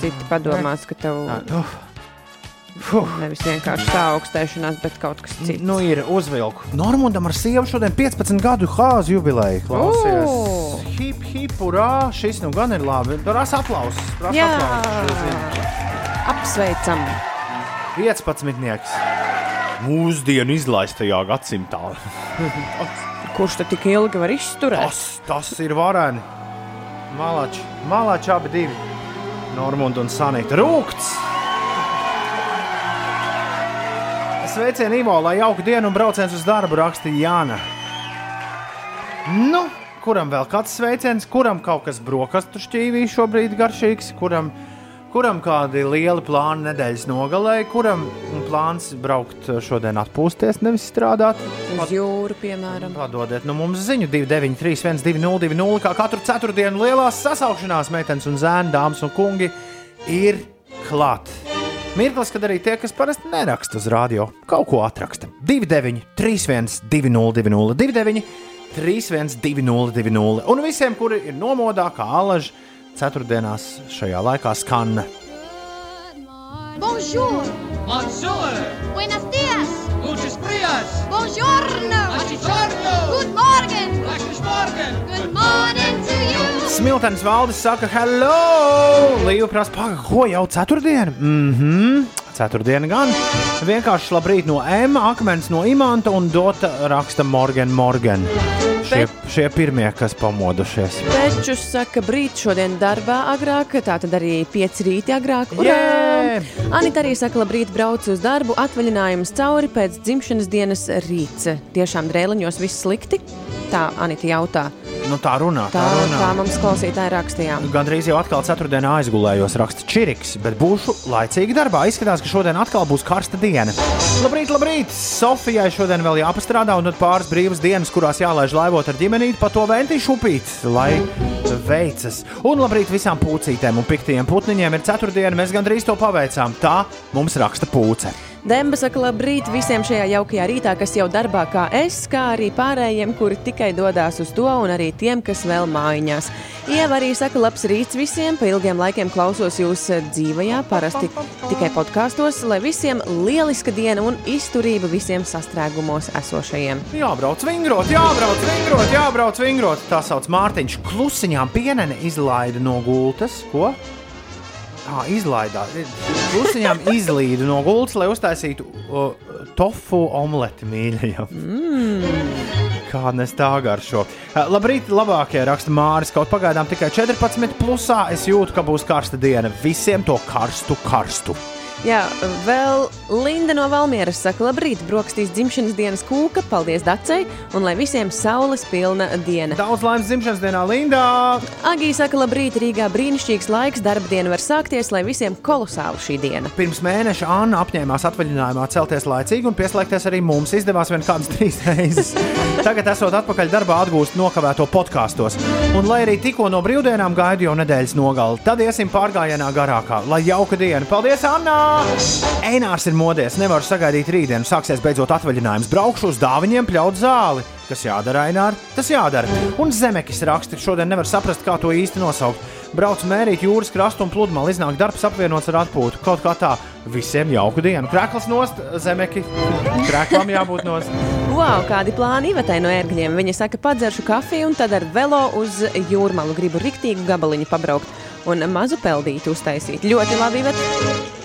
citi padomās, ka tev Fuh. nevis vienkārši tā augstēšanās, bet kaut kas cits. Nu, ir uzvilku. Normundam ar sievu šodien 15 gadu hāzi jubileja. Klausies! O! Hip, hip, urā! Šis nu gan ir labi. Prasa aplausus. prasa Jā, aplausus. apsveicam! 15. Mūsdienu izlaistajā gadsimtā. Kurš tad tik ilgi var izturēt? Tas, tas ir vareni. Malači, malači abi divi. Normunda un Sanita. Rūkts! Sveicienu Ivo, lai jauka diena un brauciens uz darbu rakstīja Jāna. Nu, kuram vēl kāds sveiciens, kuram kaut kas brokastu šķīvī šobrīd garšīgs, kuram, kuram kādi lieli plāni nedēļas nogalē, kuram plāns braukt šodien atpūsties, nevis strādāt. Uz jūru, piemēram. Padodiet nu mums ziņu 293, 1202, kā katru ceturtdienu lielās sasaukšanās meitenes un zēni, dāmas un kungi ir klāt. Mirklis, kad arī tie, kas parasti neraksta uz rādio, kaut ko atraksta. 29, 31, 202, 29, 31, 202. Un visiem, kuri ir nomodā, kā alaži, ceturtdienās šajā laikā skan. Bonjour, Bonjour! buenos días, buongiorno, Buongiorno! good morning, Morgen! good morning to you. Smiltenis valdis saka, hello! Līja prasa, ko jau ceturtdiena? Mhm, ceturtdiena gan. Vienkārši labrīt no M, akmens no Imanta un Dota raksta Morgan Morgan. Šie, šie pirmie, kas pamodušies. Pečus saka, brīt šodien darbā agrāk, tā tad arī 5 rīti agrāk. Jē! Anita arī saka, labrīt, brauc uz darbu, atvaļinājums cauri pēc dzimšanas dienas rīts. Tiešām drēliņos viss slikti? Tā Anita jautā. Nu, tā runā, tā, Tā, runā. tā mums klausītāji rakstījām. Gandrīz jau atkal ceturtdienā aizgulējos, raksta Čiriks, bet būšu laicīgi darbā. Izskatās, ka šodien atkal būs karsta diena. Labrīt, labrīt! Sofijai šodien vēl jāpastrādā, un tad pāris brīvas dienas, kurās jālaiž laivot ar ģimenīti pa to ventīšu upīt, lai veicas. Un labrīt visām pucītēm un piktiem putniņiem ir ceturtdiena, mēs gandrīz to paveicām. Tā mums raksta pūce. Demba saka, labrīt visiem šajā jaukajā rītā, kas jau darbā kā es, kā arī pārējiem, kuri tikai dodas uz to, un arī tiem, kas vēl mājiņās. Ieva arī saka, labs rīts visiem, pa ilgiem laikiem klausos jūs dzīvajā, parasti tikai podkāstos, lai visiem lieliska diena un izturība visiem sastrēgumos esošajiem. Jābrauc vingrot, jābrauc vingrot, jābrauc vingrot. Tā sauc Mārtiņš. Klusiņām pienene izlaida no gultas. Ko? Tā izlaidās. Klusiņām izlīdu no gultas, lai uztaisītu uh, tofu omleti mīļajam. Mm. Kā nes tā garšo. Uh, labrīt, labākie raksta Māris. Kaut pagaidām tikai 14 plusā. Es jūtu, ka būs karsta diena. Visiem to karstu, karstu. Jā, vēl Linda no Valmieras saka, labrīt, brokastīs dzimšanas dienas kūka, paldies Dacei, un lai visiem saules pilna diena. Daudz laimes dzimšanas dienā, Linda! Agija saka, labrīt, Rīgā brīnišķīgs laiks, darba diena var sākties, lai visiem kolosāli šī diena. Pirms mēneša Anna apņēmās atvaļinājumā celties laicīgi un pieslēgties arī mums. Izdevās vien kādas trīs reizes. Tagad, esot atpakaļ darbā, atgūst nokavēto podkāstos. Un, lai arī tikko no brīvdienām gaidu jau nedēļas nogali, tad iesim pārgājienā garākā. Lai jauka diena! Paldies, Anna! Einārs ir modies, nevaru sagaidīt rītdienu. Sāksies beidzot atvaļinājums. Braukšu uz dāviņiem, pļaut zāli. Kas jādara, Einār? Tas jādara. Un Zemekis raksta, ka šodien nevar saprast, kā to īsti nosaukt. Braucu mērīt jūras krastu un pludmali, iznāk darbs apvienots ar atpūtu. Kaut kā tā, visiem jauku dienu. Krēkls nost, Zemeki. Krēklam jābūt nost. Wow, kādi plāni Ivetai no ērgļiem? Viņa saka, padzeršu kafiju un tad ar velo uz jūrmalu gribu riktīgu gabaliņu pabraukt un mazu peldīti uztaisīt. Ļoti labi, Ivet.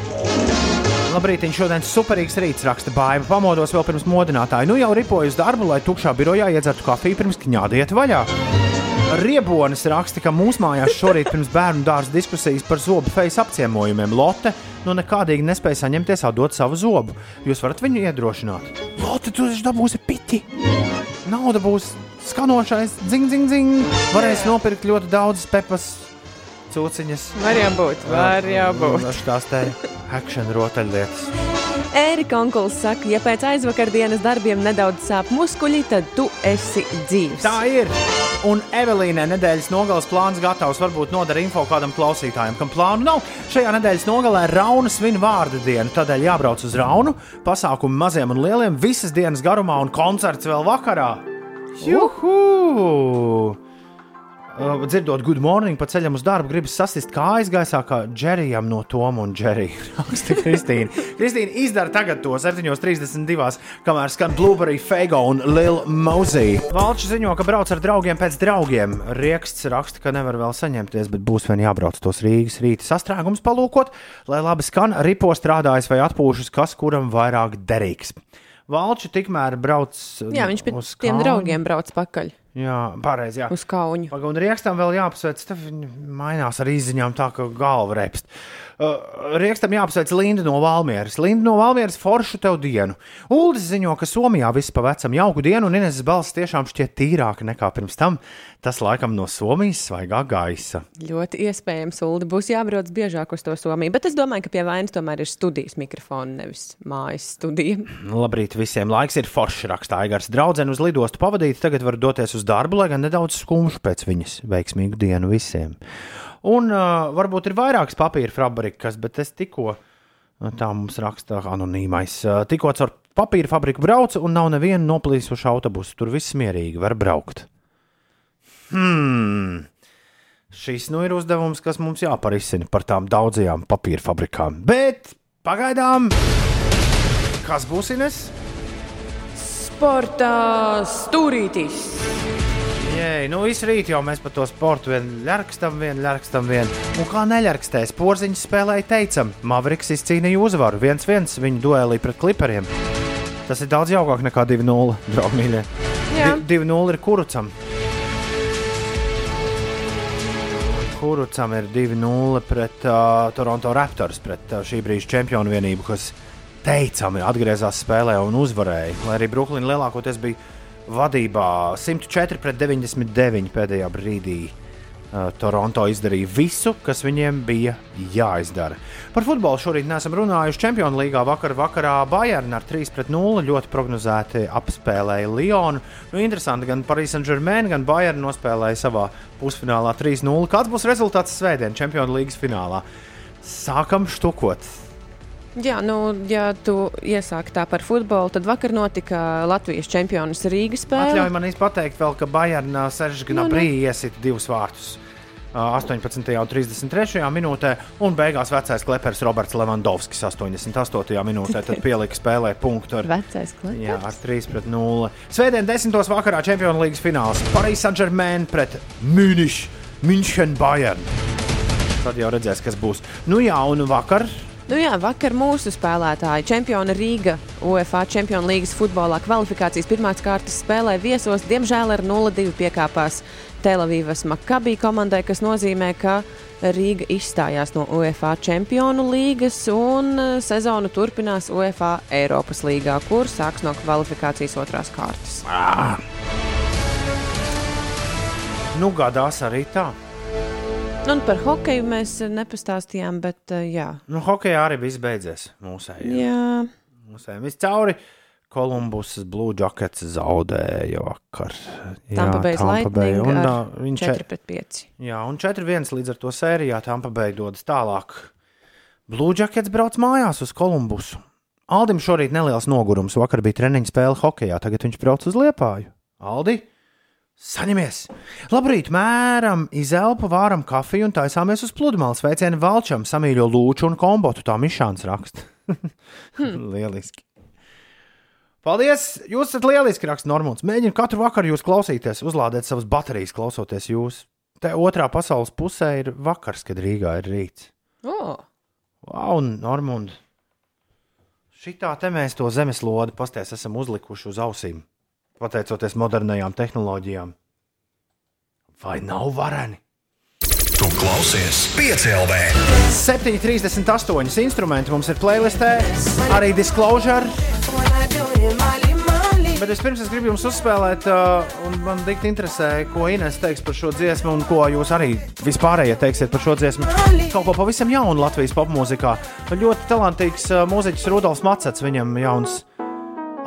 Labrīt, šodien superīgs rīts raksta bāba. Pamodos vēl pirms modinātāja. Nu jau ripoju uz darbu, lai tukšā birojā iedzertu kafiju pirms kņāda iet vaļā. Riebonis raksta, ka mūsu mājās šorīt pirms bērnu dārza diskusijas par zobu fejas apciemojumiem Lotte nu nekādīgi nespēja saņemties atdot savu zobu. Jūs varat viņu iedrošināt. Lotte, tu taču dabūsi piti! Nauda būs skanošais, dzing, dzing, dzing. Varēs nopirkt ļoti daudz pepas cūciņas. Var jau būt, var jau būt. Tās te akciju rotaļlietas. Ērika Onkuls saka, ja pēc aizvakardienas darbiem nedaudz sāp muskuļi, tad tu esi dzīves. Tā ir. Un Evelīnai nedēļas nogales plāns gatavs. Varbūt nodara info kādam klausītājam, kam plānu nav. Šajā nedēļas nogalē Rauna svin vārdu dienu. Tādēļ jābrauc uz Raunu. Pasākumi maziem un lieliem visas dienas garumā un koncerts vēl vakarā. Juhu! Uh, dzirdot, good morning, pa ceļam uz darbu, gribas sasist kājas gaisā, kā Džerijam no Toma un Džerija. Raksta Kristīna. Kristīna izdara tagad to 7.32. kamēr skan Blueberry, Fego un Lil Mozī. Valčs ziņo, ka brauc ar draugiem pēc draugiem. Rieksts raksta, ka nevar vēl saņemties, bet būs vien jābrauc tos Rīgas rīta sastrēgums palūkot, lai labi skan ripo strādājas vai atpūšas, kas kuram vairāk derīgs. Valči tikmēr brauc Jā, viņš pie tiem draugiem brauc pakaļ Jā, pareizi. uz kauņu. Pagaidām, un rīkstam vēl jāapsveic. Tad mainās ar izziņām, tā ka galva repst. Uh, rīkstam jāapsveic Linda no Valmieras. Linda no Valmieras foršu tev dienu. Uldis ziņo, ka Somijā viss pa vecam jauku dienu, un Ineses balss tiešām šķiet tīrāka nekā pirms tam. Tas laikam no Somijas svaigā gaisa. Ļoti iespējams, Ulu būs jābrauc biežāk uz to Somiju, bet es domāju, ka pie vainas tomēr ir studijas mikrofona, nevis mājas studija. Labrīt visiem! Laiks ir foršs, rakstā Aigars. Draudzene uz lidostu pavadīt, tagad var doties uz darbu, lai gan nedaudz skumjš pēc viņas. Veiksmīgu dienu visiem! Un uh, varbūt ir vairākas papīra fabrikas, bet es tikko, tā mums raksta anonīmais, uh, tikko caur papīra fabriku braucu un nav neviena noplīsuša autobusa. Tur viss mierīgi var braukt. Hmm. Šis nu ir uzdevums, kas mums jāparisina par tām daudzajām papīra fabrikām. Bet pagaidām, kas būs Ines? Sportā stūrītis. Jē, nu visu rītu jau mēs par to sportu vien ļarkstam, vien ļarkstam, vien. Un kā neļarkstēs, porziņš spēlēja teicam, Mavriks izcīnīja uzvaru 1-1 viņu duelī pret kliperiem. Tas ir daudz jaukāk nekā 2-0, draugi mīļie. Jā. Di- 2-0 ir kurucam. Kurucam ir 2-0 pret uh, Toronto Raptors, pret uh, šī brīža čempionu vienību, kas teicami atgriezās spēlē un uzvarēja. Lai arī Brooklyna lielākoties bija vadībā 104 pret 99 pēdējā brīdī. Uh, Toronto izdarīja visu, kas viņiem bija jāizdara. Par futbolu šorīt neesam runājuši. Čempionu līgā vakar vakarā Bayern ar 3-0 ļoti prognozēti apspēlēja Lionu. Nu, interesanti, gan Paris Saint-Germain, gan Bayern nospēlēja savā pusfinālā 3-0. Kāds būs rezultāts svētdien Čempionu līgas finālā? Sākam štukot. Jā, nu, ja tu iesāki tā par futbolu, tad vakar notika Latvijas čempionas Rīgas spēle. Atļauj man pateikt, vēl, ka Bayern Seržs Nu, nu. Gnabrī iesita divus vārtus. ā, 18. un 33. minūtē, un beigās vecais klepers Roberts Levandovskis 88. minūtē tad pielika spēlē punktu ar. Jā, ar 3 pret 0. Svētdien, 10. vakarā Čempionu līgas fināls Paris Saint-Germain pret München Bayern. Tad jau redzēs, kas būs. Nu jā, un vakar Nu jā, vakar mūsu spēlētāji, čempioni Rīga, UEFA Čempionu līgas futbolā kvalifikācijas pirmās kārtas spēlē viesos, diemžēl ar 0-2 piekāpās Telavīvas Makabī komandai, kas nozīmē, ka Rīga izstājās no UEFA Čempionu līgas un eh, sezonu turpinās UEFA Eiropas līgā, kur sāks no kvalifikācijas otrās kārtas. nu gadās arī tā. Un par hokeju mēs eh, nepastāstījām, bet eh, jā. Nu, hokeja arī viss beidzies mūsējā. jā. Mūsējā viss cauri. Kolumbus Blue Jackets zaudēja vakar. Tampa Bay Lightning un, viņš 4 pret 5. Jā, un 4-1 līdz ar to sērijā Tampa Bay dodas tālāk. Blue Jackets brauc mājās uz Kolumbusu. Aldim šorīt neliels nogurums. Vakar bija treniņa spēle hokeja, tagad viņš brauc uz Liepāju. Aldi, saņemies! Labrīt, mēram, izelpu, vāram kafiju un taisāmies uz pludmales. Sveicienu Valčam, samīļo lūču un kombotu. Tā Mišāns raksta. Lieliski! Paldies! Jūs esat lieliski raksts, Normons. Mēģinu katru vakaru jūs klausīties, uzlādēt savas baterijas, klausoties jūs. Te otrā pasaules pusē ir vakars, kad Rīgā ir rīts. Oh. Wow, Normund! Šitā te mēs to zemeslodi pasties esam uzlikuši uz ausīm, pateicoties modernajām tehnoloģijām. Vai nav vareni? Tu klausies piecēlē. 7,38 instrumenti mums ir playlistē, arī disclosure. Bet vispirms es gribu jums uzspēlēt, uh, un man dikti interesē, ko Inês teiks par šo dziesmu, un ko jūs arī vispārējie teiksiet par šo dziesmu. Kaut ko pavisam jaunu Latvijas popmūzikā. Ļoti talantīgs uh, mūziķis Rudolfs Macets, viņam jauns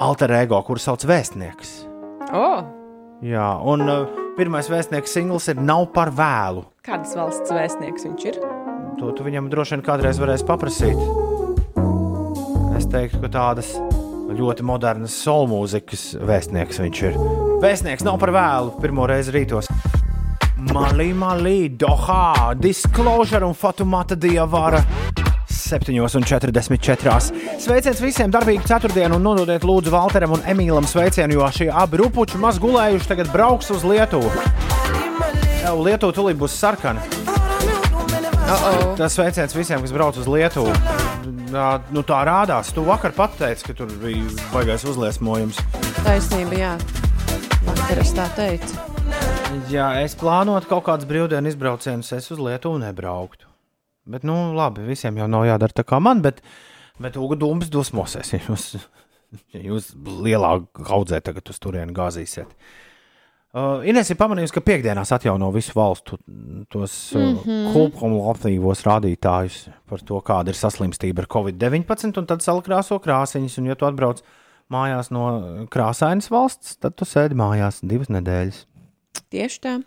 alter ego, kurš sauc Vēstnieks. Oh. Jā, un uh, pirmais vēstnieks singls ir Nav par vēlu. Kādas valsts vēstnieks viņš ir? To tu viņam droši vien kādreiz varēs paprasīt. Es teiktu, ka tādas ļoti modernas solmūzikas vēstnieks viņš ir. Vēstnieks nav par vēlu, pirmo reizi rītos. Malī, malī, dohā, disclosure un fatumata diavara. 7,44. Sveiciens visiem darbīgu ceturtdienu un nododiet lūdzu Valteram un Emīlam sveicienu, jo šie abi rupuči maz gulējuši tagad brauks uz Lietuvu. Jā, Lietuva tulīt būs sarkana. Oh, oh. Tas sveiciens visiem, kas brauc uz Lietuvu. Nā, Nu, tā rādās. Tu vakar pateici, ka tur bija baigais uzliesmojums. Taisnība, jā. Vakar es tā teicu. Ja es plānotu kaut kādus brīvdienu izbraucienus, es uz Lietuvu nebrauktu. Bet, nu, labi, visiem jau nav jādara tā kā man, bet, bet Uga Dūms dusmosies, ja jūs, ja jūs lielā kaudzē tagad uz turieni gāzīsiet. Uh, Ines ir pamanījusi, ka piekdienās atjauno visu valstu tos mm -hmm. kumulatīvos rādītājus par to, kāda ir saslimstība ar covid-19, un tad salkrāso krāsiņas. Un, ja tu atbrauc mājās no krāsainas valsts, tad tu sēdi mājās divas nedēļas. Tieši tā.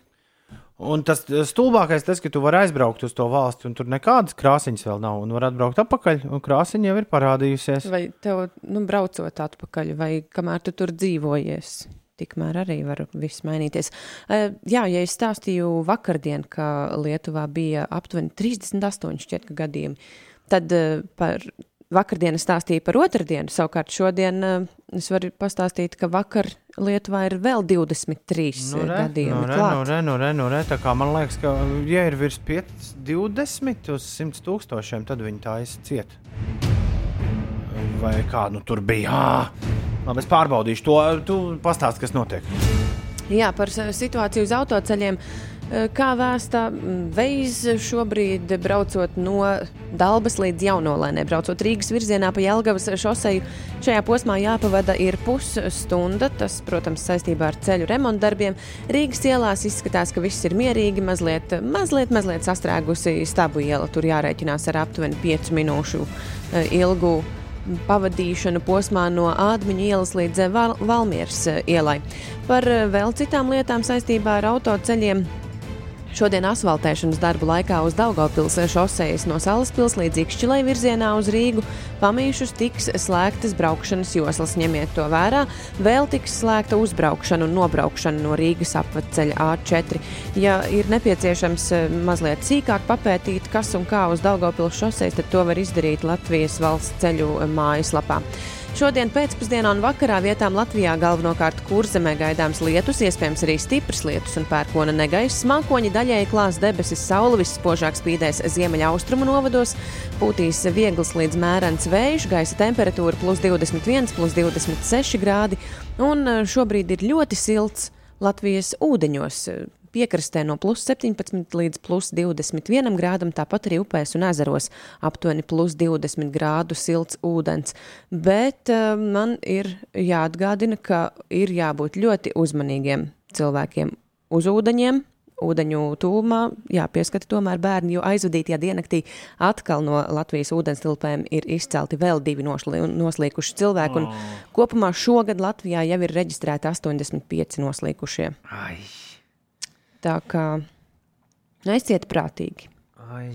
Un tas stulbākais tas, ka tu vari aizbraukt uz to valsti, un tur nekādas krāsiņas vēl nav, un var atbraukt atpakaļ, un krāsiņa jau ir parādījusies. Vai tev, nu, braucot atpakaļ, vai kamēr tu tur dzīvojies? Tikmēr arī var viss mainīties. Uh, jā, ja es stāstīju vakardien, ka Lietuvā bija aptuveni 38 šķiet, gadījumi, tad uh, par vakardien es stāstīju par otrdienu. Savukārt šodien uh, es varu pastāstīt, ka vakar Lietuvā ir vēl 23 Nu, re, gadījumi. nu, re, klāt. nu, re, nu, re, nu, re, tā kā man liekas, ka, ja ir virs 5, 20 uz 100 tūkstošiem, tad viņi tā izciet. Vai kā nu tur bija? Labi, es pārbaudīšu to. Tu pastāsti, kas notiek. Jā, par situāciju uz autoceļiem. Eh, Kā vēsta Veiz šobrīd braucot no Dabas līdz Jaunolēnē, braucot Rīgas virzienā pa Jelgavas šoseju, šajā posmā jāpavada ir pusstunda. Tas, protams, saistībā ar ceļu remontdarbiem. Rīgas ielās izskatās, ka viss ir mierīgi, mazliet, mazliet, mazliet sastrēgusi stabu iela. Tur jārēķinās ar aptuveni 5 minūšu ilgu pavadīšanu posmā no Ādmiņa ielas līdz Val Valmieras ielai. Par vēl citām lietām saistībā ar autoceļiem. Šodien asfaltēšanas darbu laikā uz Daugavpils šosejas no Salaspils līdz Ikšķilai virzienā uz Rīgu pamīšus tiks slēgtas braukšanas joslas. Ņemiet to vērā. Vēl tiks slēgta uzbraukšana un nobraukšana no Rīgas apceļa A4. Ja ir nepieciešams eh, mazliet sīkāk papētīt, kas un kā uz Daugavpils šosejas, tad to var izdarīt Latvijas valsts ceļu eh, mājaslapā. Šodien pēcpusdienā un vakarā vietām Latvijā galvenokārt kurzemē gaidāms lietus, iespējams arī stiprs lietus un pērkona negaiss. Mākoņi daļēji klās debesis, saule visspožāk spīdēs ziemeļaustrumu novados, pūtīs viegls līdz mērens vējš, gaisa temperatūra plus 21, plus 26 grādi, un eh, šobrīd ir ļoti silts Latvijas ūdeņos. Piekrastē no plus 17 līdz plus 21 grādam, tāpat arī upēs un ezeros aptuveni plus 20 grādu silts ūdens. Bet uh, man ir jāatgādina, ka ir jābūt ļoti uzmanīgiem cilvēkiem uz ūdeņiem. Ūdeņu tūmā jāpieskata tomēr bērni, jo aizvadītajā diennaktī atkal no Latvijas ūdenstilpēm ir izcelti vēl divi nosli, noslīkuši cilvēki. un Kopumā šogad Latvijā jau ir reģistrēti 85 noslīkušie. Ai, Tā kā nu, esiet prātīgi. ai.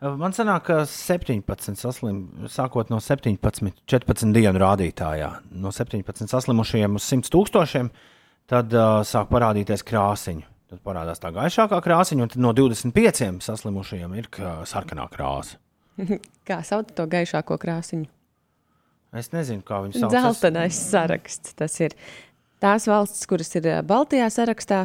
Man sanāk, ka 17 saslim, sākot no 17, 14 dienu rādītājā, no 17 saslimušajiem uz 100 tūkstošiem, tad uh, sāk parādīties krāsiņa. Tad parādās tā gaišākā krāsiņa, un no 25 saslimušajiem ir sarkanā krāsa. Kā sauc to gaišāko krāsiņu? Es nezinu, kā viņi sauc. Zeltenais saraksts. Tas ir tās valstis, kuras ir Baltijā sarakstā.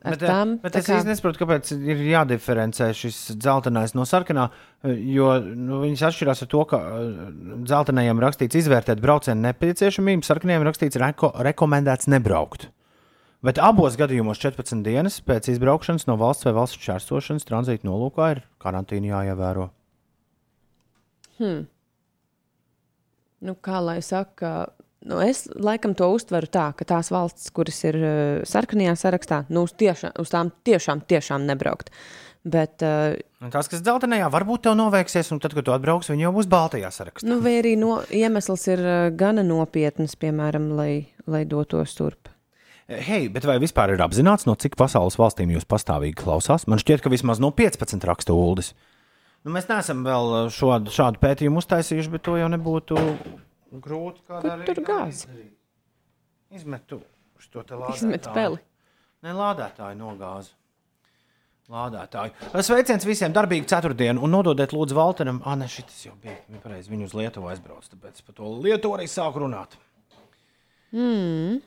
Bet, tām, bet tā es kā- īsti nesaprotu, kāpēc ir jādiferencē šis dzeltenais no sarkanā. Jo nu, viņas atšķirās ar to, ka eh, dzeltenajam rakstīts izvērtēt braucienu nepieciešamību, sarkanajam rakstīts reko, rekomendēts nebraukt. Bet abos gadījumos 14 dienas pēc izbraukšanas no valsts vai valsts šķērsošanas tranzīta nolūkā ir karantīna jāievēro. Nu, kā lai saka, nu, es laikam to uztveru tā, ka tās valstis, kuras ir uh, sarkanajā sarakstā, nu, uz, tiešā, uz tām tiešām, tiešām nebraukt. Bet, uh, Un tās, kas dzeltenajā, varbūt tev noveiksies, un tad, kad tu atbrauks, viņi jau būs baltajā sarakstā. nu, vai arī no, iemesls ir uh, gana nopietns, piemēram, lai, lai dotos turp. Hei, bet vai vispār ir apzināts, no cik pasaules valstīm jūs pastāvīgi klausās? Man šķiet, ka vismaz no 15 raksta ULDIS. Nu, mēs neesam vēl šādu, šādu pētījumu uztaisījuši, bet to jau nebūtu grūti. Kur tur gāzi? Izmetu šo te lādētāju. Izmet peli. Ne lādētāju nogāzi. Lādētāju. Sveiciens visiem, darbīgi ceturtdienu, un nododiet lūdzu Valteram. Ah, ne, šis jau bija bija pareizi. Viņu uz Lietuvu aizbrauc, tāpēc par to Lietuvu arī sāku runāt. Mm.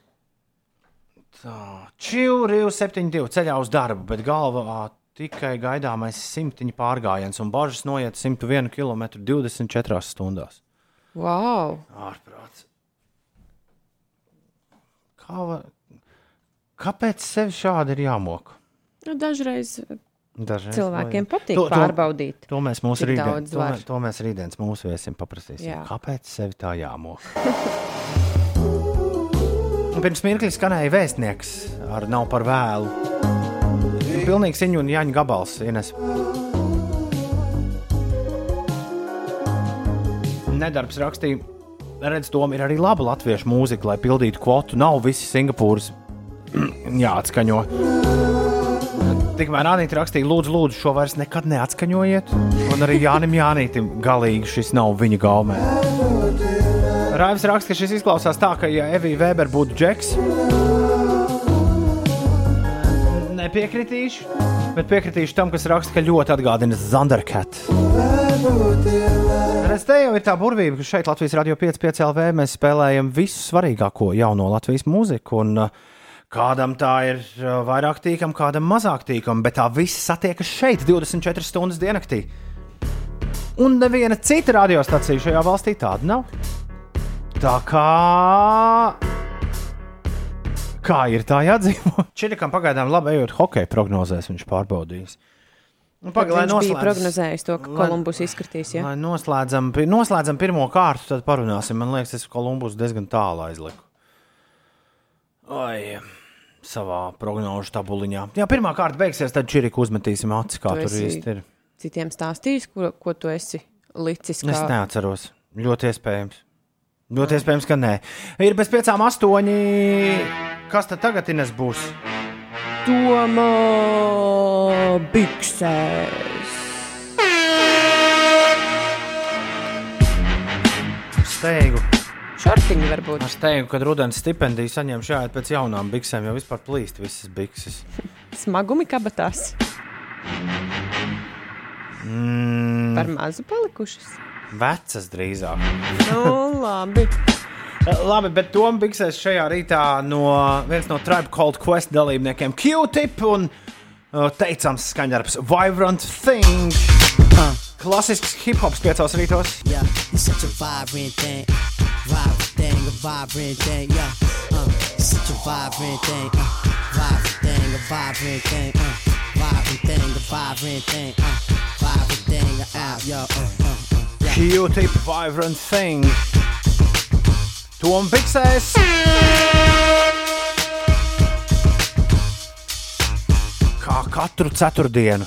Tā, Čīlrīva 72 ceļā uz darbu, bet galvā tikai gaidāmais simtiņa pārgājiens, un bažas noiet 101 km 24 stundās. Wow! Ārprāts. Kā va... Kāpēc sev šādi ir jāmok? Nu, dažreiz Dažreiz cilvēkiem vajag. patīk To- to- pārbaudīt. To mēs mūsu rītdien, to, var. mē- to mēs rītdienas mūsu viesiem paprasīsim. Jā. Kāpēc sev tā jāmok? Un Pirms mirkļa skanēja vēstnieks ar nav par vēlu. Pilnīgi ziņu un Jāņa gabals. Ines. Nedarbs rakstīja, redz, Tom ir arī laba latviešu mūzika, lai pildītu kvotu. Nav visi Singapūras jāatskaņo. Tikmēr Anīte rakstīja, lūdzu, lūdzu, šo vairs nekad neatskaņojiet. Un arī Jānis Jānītam galīgi šis nav viņa gaumē. Raivs raksta, ka šis izklausās tā, ka, ja Evija Weber būtu džeks, nepiekritīšu, bet piekritīšu tam, kas raksta, ka ļoti atgādina Zanderkat. Redz, te jau ir tā burvība, ka šeit Latvijas radio 5,5 LV mēs spēlējam visu svarīgāko jauno Latvijas mūziku. Un, uh, Kādam tā ir uh, vairāk tīkama, kādam mazāk tīkama, bet tā viss satiekas šeit 24 stundas diennaktī. Un neviena cita radiostacija šajā valstī tāda nav. Tā kā. Kā ir tā jādzīvo? Čirikam pagaidām labi ejot hokeja prognozēs, viņš pārbaudīs. Nu, Pagaid, lai Viņš bija prognozējis to, ka lai- Kolumbus izskatīs. Ja? Lai noslēdzam, noslēdzam pirmo kārtu, tad parunāsim. Man liekas, es Kolumbus diezgan tālu aizliku. Ai, savā prognožu tabuliņā. Jā, pirmā kārta beigsies, tad Čiriku uzmetīsim acis, kā Tu tur īsti ir. Citiem stāstījis, ko, ko tu esi licis. Es Kā... neatceros. Ļoti iespējams. Ļoti iespējams, ka nē. Ir bez piecām astoņi. Kas tad tagad Ines būs? Tomā biksēs. Steigu. Šortiņi varbūt. Es teiktu, ka rudens stipendiju saņem šādi pēc jaunām biksēm, jo vispār plīst visas bikses. Smagumi kabatās. Mm, Par mazu palikušas. vecas drīzāk. Nu, labi. Labi, bet Toms Biksēs šajā rītā no viens no Tribe Called Quest dalībniekiem Q-tip un uh, teicams skaņdarbs Vibrant Thing. Klasisks hip hops piecos rītos. Yeah, it's such a vibrant thing. Vibrant thing, a vibrant thing, yeah. Uh, it's such a vibrant thing. Uh, vibrant thing, a vibrant thing. Uh, vibrant thing, a vibrant thing. Uh, vibrant thing, uh, out, yo. Uh, uh, uh, yeah. Q-tip Vibrant Thing. Toms Biksēs. Kā katru ceturtdienu.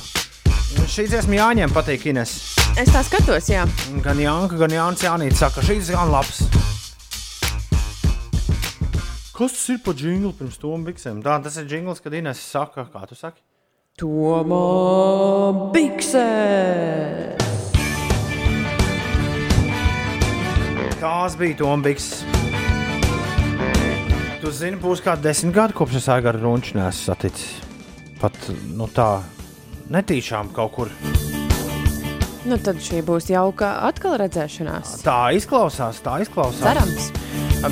Šī dziesma Jāņiem patīk, Ines. Es tā skatos, jā. Gan Jānis, gan Jānis Jānis saka, šīs gan labs. Kas tas ir pa jinglu pirms tam biksēm? Tā, tas ir jingls, kad Ines saka, kā tu saki. Tomā biksēs. Tās bija Toms. Tu zini, būs kā desmit gadi, kopš es Aigara Runču nesu saticis. Pat nu, tā netīšām kaut kur. Nu, tad šī būs jauka atkal redzēšanās. Tā izklausās, tā izklausās. Cerams.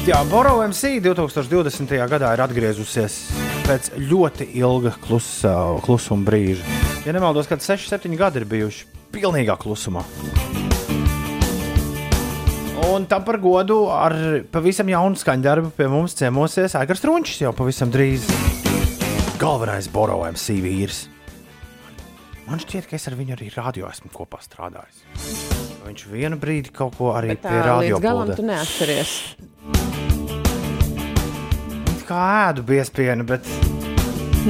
Jā, Boro MC 2020. gadā ir atgriezusies pēc ļoti ilga klusa, klusuma brīža. Ja nemaldos, kad 6, 7 gadi ir bijuši pilnīgā klusumā. Un tam par godu ar pavisam jaunu skaņdarbu pie mums ciemosies Aigars Runčs jau pavisam drīz. Galvenais Boro MC vīrs. Man šķiet, ka es ar viņu arī radio esmu kopā strādājis. Viņš vienu brīdi kaut ko arī Bet pie tā radio līdz galam tu neatceries. Kā ēdu biespienu, bet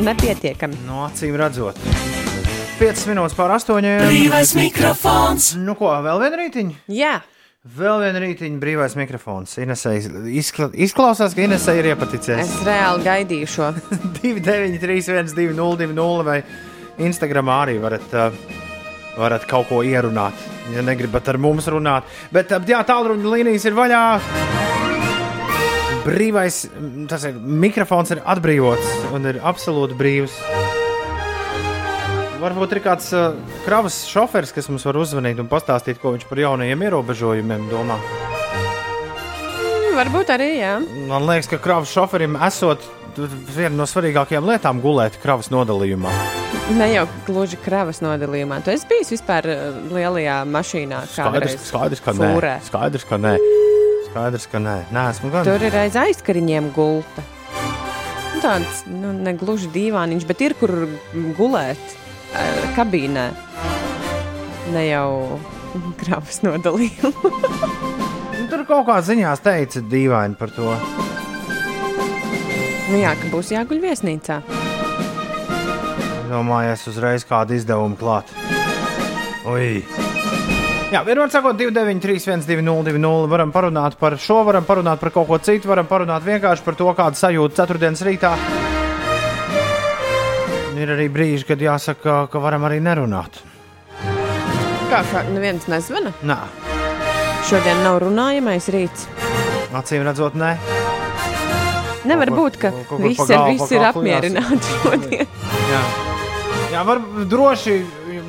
Nepietiekami. no acīm redzot. 5 minūtes pār 8. Brīvais mikrofons. Nu, ko, vēl viena rītiņa? Jā, Vēl viena rītiņa, brīvais mikrofons. Inesai izkla izklausās, ka Inesai ir iepaticies. es reāli gaidīju šo. 293, 202, vai Instagramā arī varat, uh, varat kaut ko ierunāt, ja negribat ar mums runāt. Bet uh, jā, tālruņa līnijas ir vaļā. Brīvais, mm, ir mikrofons, ir atbrīvots un ir absolūti brīvs. Varbūt ir kāds uh, kravas šoferis, kas mums var uzzvanīt un pastāstīt, ko viņš par jaunajiem ierobežojumiem domā. Varbūt arī, jā. Man liekas, ka kravas šoferim esot viena no svarīgākajām lietām gulēt kravas nodalījumā. Ne jau gluži kravas nodalījumā. Tu esi bijis vispār uh, lielajā mašīnā. Skaidrs, skaidrs, ka nē. fūrē. Skaidrs, ka nē. Skaidrs, ka nē. Nē, gan. Tur ir aiz aizkariņiem gulta. Nu, Tāds nu, ne gluži dīvāniņš, bet ir kur gulēt eh, kabīnē. Ne jau kravas nodalījumu. Nu, Tur kaut kā ziņās teica dīvaini par to. nu, jā, ka būs jāguļ viesnīcā. Domāju, es uzreiz kādu izdevumu klāt. Ui. Jā, vienmēr sakot, 293, 1202, varam parunāt par šo, varam parunāt par kaut ko citu, varam parunāt vienkārši par to, kāda sajūta ceturtdienas rītā. Ir arī brīži, kad jāsaka, ka varam arī nerunāt. Kā kā neviens nezvana? Nē, Šodien nav runājamais rīts. acīm redzot, nē. Nevar Kaut būt, ka kaut visi ar galvu, visu pa ir apmierināti šodien. Jā, Jā var droši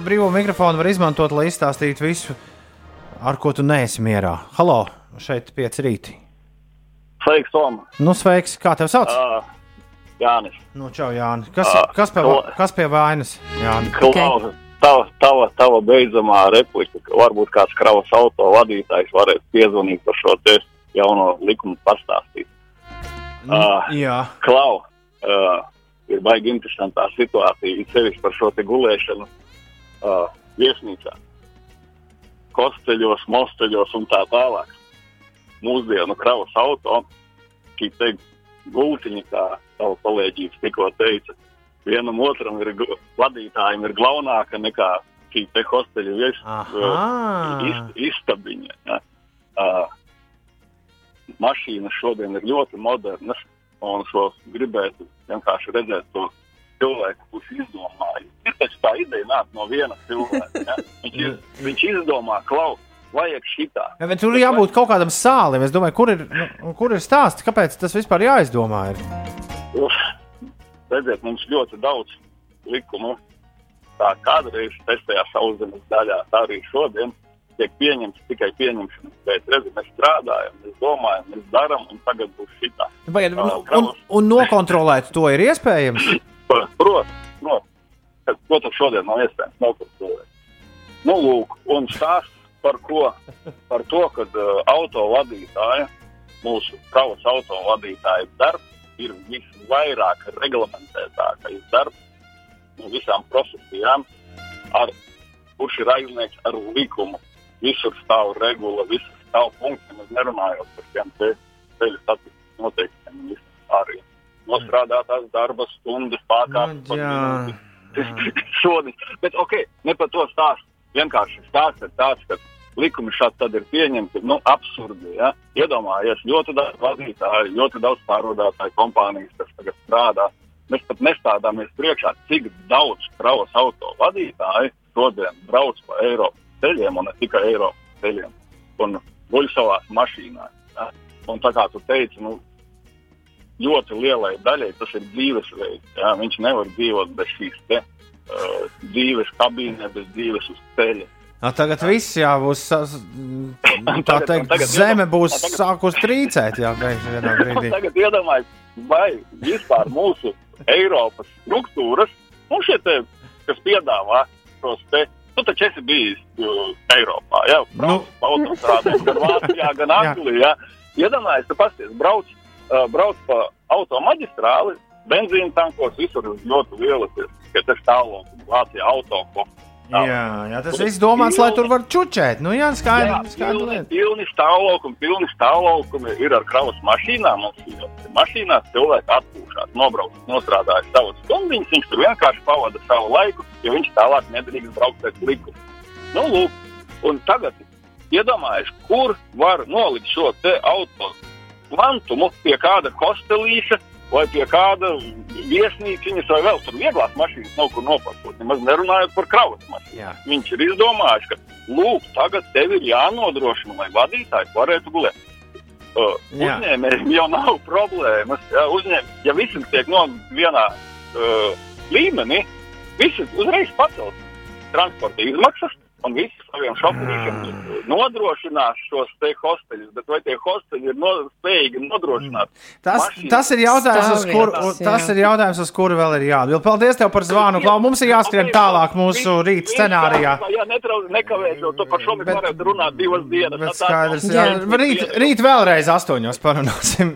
brīvo mikrofonu var izmantot, lai izstāstītu visu, ar ko tu neesi mierā. Halo, šeit pieci rīti. Sveiks, Tom! Nu, sveiks, kā tev sauc? Uh, Jānis, Nu, čau, Jāni. Kas, Ā, kas, pie, to- kas pie vainas? Jāni? Klaus, tava, tava, tava beidzamā replika, ka varbūt kāds kravas auto vadītājs varētu piezvanīt par šo te jauno likumu pastāstīt. Nu, Ā. jā, Klau, uh, ir baigi interesantā situācija, it sevišķi par šo te gulēšanu uh, viesnīcā. Kosteļos, mosteļos un tā tālāk. Mūsdienu kravas auto, šī te gultiņa, kā savu kolēģis tikko teica, vienam otram ir vadītājiem ir glaunāka nekā šī te hosteļa vies, Aha. uh, ist, istabiņa. Ja. Uh, mašīnas šodien ir ļoti modernas, un es gribētu vienkārši redzēt to cilvēku, kurš izdomāja. Ir taču tā ideja nāk no viena cilvēka. Ja? Viņš, iz, viņš izdomā, klau, vajag šitā. Ja, bet tur jābūt kaut kādam sālim. Es domāju, kur ir, nu, kur ir stāsts, kāpēc tas vispār jāizdomā. Ir? Uf, redziet, mums ļoti daudz likumu. Tā kādreiz testējā sauszemes daļā, tā arī šodien tiek pieņemts tikai pieņemšanas pēc. Redziet, mēs strādājam, mēs domājam, mēs darām, un tagad būs šitā. Pagaid, Ā, un, un, un nokontrolēt to ir iespējams. Protams, protams. Tas šodien nav iespējams nokontrolēt? Nu, lūk, un stāsts par ko? Par to, ka uh, auto vadītāja, mūsu kravas auto vadītāja darbs ir visvairāk reglamentētākais darbs no visām profesijām, ar, kurš ir aizniegts ar likumu. Visur stāv regula, visur stāv punkti, nemaz nerunājot par tiem te, ceļu satiksmes noteikumiem un visam arī. Nostrādātās darba stundas pārkāptas. Nu, jā. Sodi. Bet, ok, ne par to stāstu. Vienkārši stāsts ir tāds, ka likumi šādi tad ir pieņemti, nu, absurdi. Ja? Iedomājies, ļoti daudz vadītāju, ļoti daudz pārvadātāju kompānijas, kas tagad strādā. Mēs pat nestādāmies priekšā, cik daudz kravas auto vadītāji šodien brauc pa Eiropas ceļiem un ne tikai Eiropas ceļiem un guļ savās mašīnās. Ja? Un tā kā tu teici, nu, ļoti lielai daļai tas ir dzīvesveids. Ja? Viņš nevar dzīvot bez šīs te, uh, dzīves kabīnē, bez dzīves uz ceļa. Nu, tagad viss jā, būs. Tā teikt, tagad zeme būs tagad- sākus trīcēt. Jā, tagad iedomājieties, vai vispār mūsu Eiropas struktūras, nu šie te, kas piedāvā šos te, tu taču esi bijis uh, Eiropā, jā, brauc pa autostrādēm, gan Vācijā, gan Anglijā. Iedomājieties, tu pasties, brauc, uh, brauc pa automaģistrāli, benzīna tankos, visur ļoti lielas, ka tas tālāk Vācijā auto. Jā, jā, tas viss domāts, lai tur var čučēt. Nu, jā, Jā, skaidrs. skaidra pilni, pilni stāvokļi, pilni stāvokļi ir ar kravas mašīnām. Mašīnās cilvēki atpūšās, nobrauc, nostrādājas savus stundiņas. Viņš tur vienkārši pavada savu laiku, jo viņš tālāk nedrīkst braukt pēc likuma. Nu, lūk, un tagad iedomājieties, kur var nolikt šo te auto kvantumu pie kāda hostelīša vai pie kāda viesnīciņas vai vēl tur vieglās mašīnas nav kur nopakot. Nemaz nerunājot par kravas mašīnu. Jā. Viņš ir izdomājis, ka, lūk, tagad tev ir jānodrošina, lai vadītājs varētu gulēt. Uh, uzņēmējiem jau nav problēmas. Jā, uzņēm, ja visi tiek no vienā uh, līmenī, visi uzreiz pacels transporta izmaksas. Un visi saviem šoferiem nodrošinās šos te hosteļus, bet vai tie hosteļi ir no, spējīgi nodrošināt? Tas, mašīnas? tas ir jautājums, uz kuru, tas jā. ir jautājums, uz kuru vēl ir jāatbild. Paldies tev par zvanu, Klau. Mums ir jāskrien tālāk mūsu rīta scenārijā. Jā, netrauc, nekavēs, jo tu par šo mēs varētu runāt divas dienas. Bet skaidrs, jā. Rīt, rīt vēlreiz astoņos parunāsim.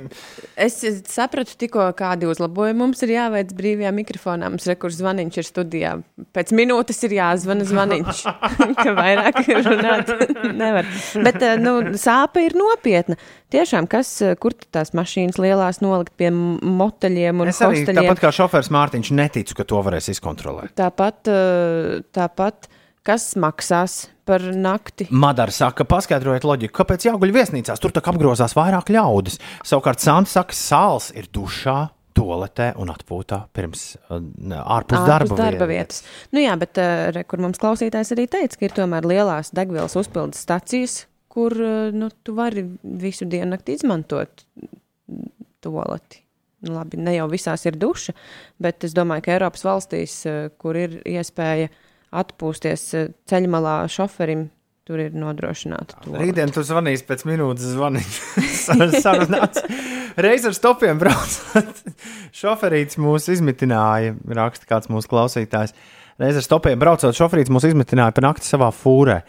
Es sapratu tikko, kādi uzlabojumi mums ir jāveic brīvajā mikrofonā. Mums rekurs zvaniņš ir studijā. Pēc minūtes ir jāzvana zvaniņš, ka vairāk runāt nevar. Bet eh, nu, sāpe ir nopietna. Tiešām, kas, eh, kur tās mašīnas lielās nolikt pie moteļiem un Es arī hosteļiem? tāpat kā šofērs Mārtiņš neticu, ka to varēs izkontrolēt. Tāpat, eh, tāpat, kas maksās par nakti? Madara saka, paskaidrojiet loģiku, kāpēc jāguļ viesnīcās. Tur tā kā apgrozās vairāk ļaudis. Savukārt Santa saka, sāls ir dušā, toaletē un atpūtā pirms uh, ārpus darba, Ārpus darba vietas. vietas. Nu jā, bet uh, re, kur mums klausītājs arī teica, ka ir tomēr lielās degvielas uzpildes stacijas, kur uh, nu, tu vari visu dienu nakti izmantot toaleti. Nu, labi, ne jau visās ir duša, bet es domāju, ka Eiropas valstīs, kur ir iespēja atpūsties ceļmalā šoferim, tur ir nodrošināta. Rītdien tu zvanīsi pēc minūtes zvaniņa. Sarunāts. Reiz ar stopiem braucot. Šoferīts mūs izmitināja, raksta kāds mūsu klausītājs. Reiz ar stopiem braucot, šoferīts mūs izmitināja pa nakti savā fūrē.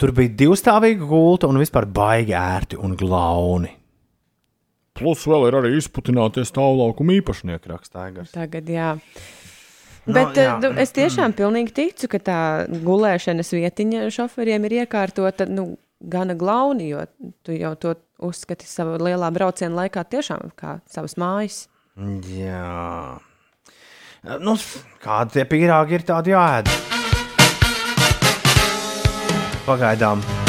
Tur bija divstāvīga gulta un vispār baigi ērti un glauni. Plus vēl ir arī izputināties stāvlaukuma īpašnieki. Raksta Aigars. Tagad, jā. Nu, Bet no, es tiešām pilnīgi ticu, ka tā gulēšanas vietiņa šoferiem ir iekārtota nu, gana glauni, jo tu jau to uzskati savā lielā brauciena laikā tiešām kā savas mājas. Jā. Nu, kādi tie pīrāgi ir, tādi jāēd. Pagaidām.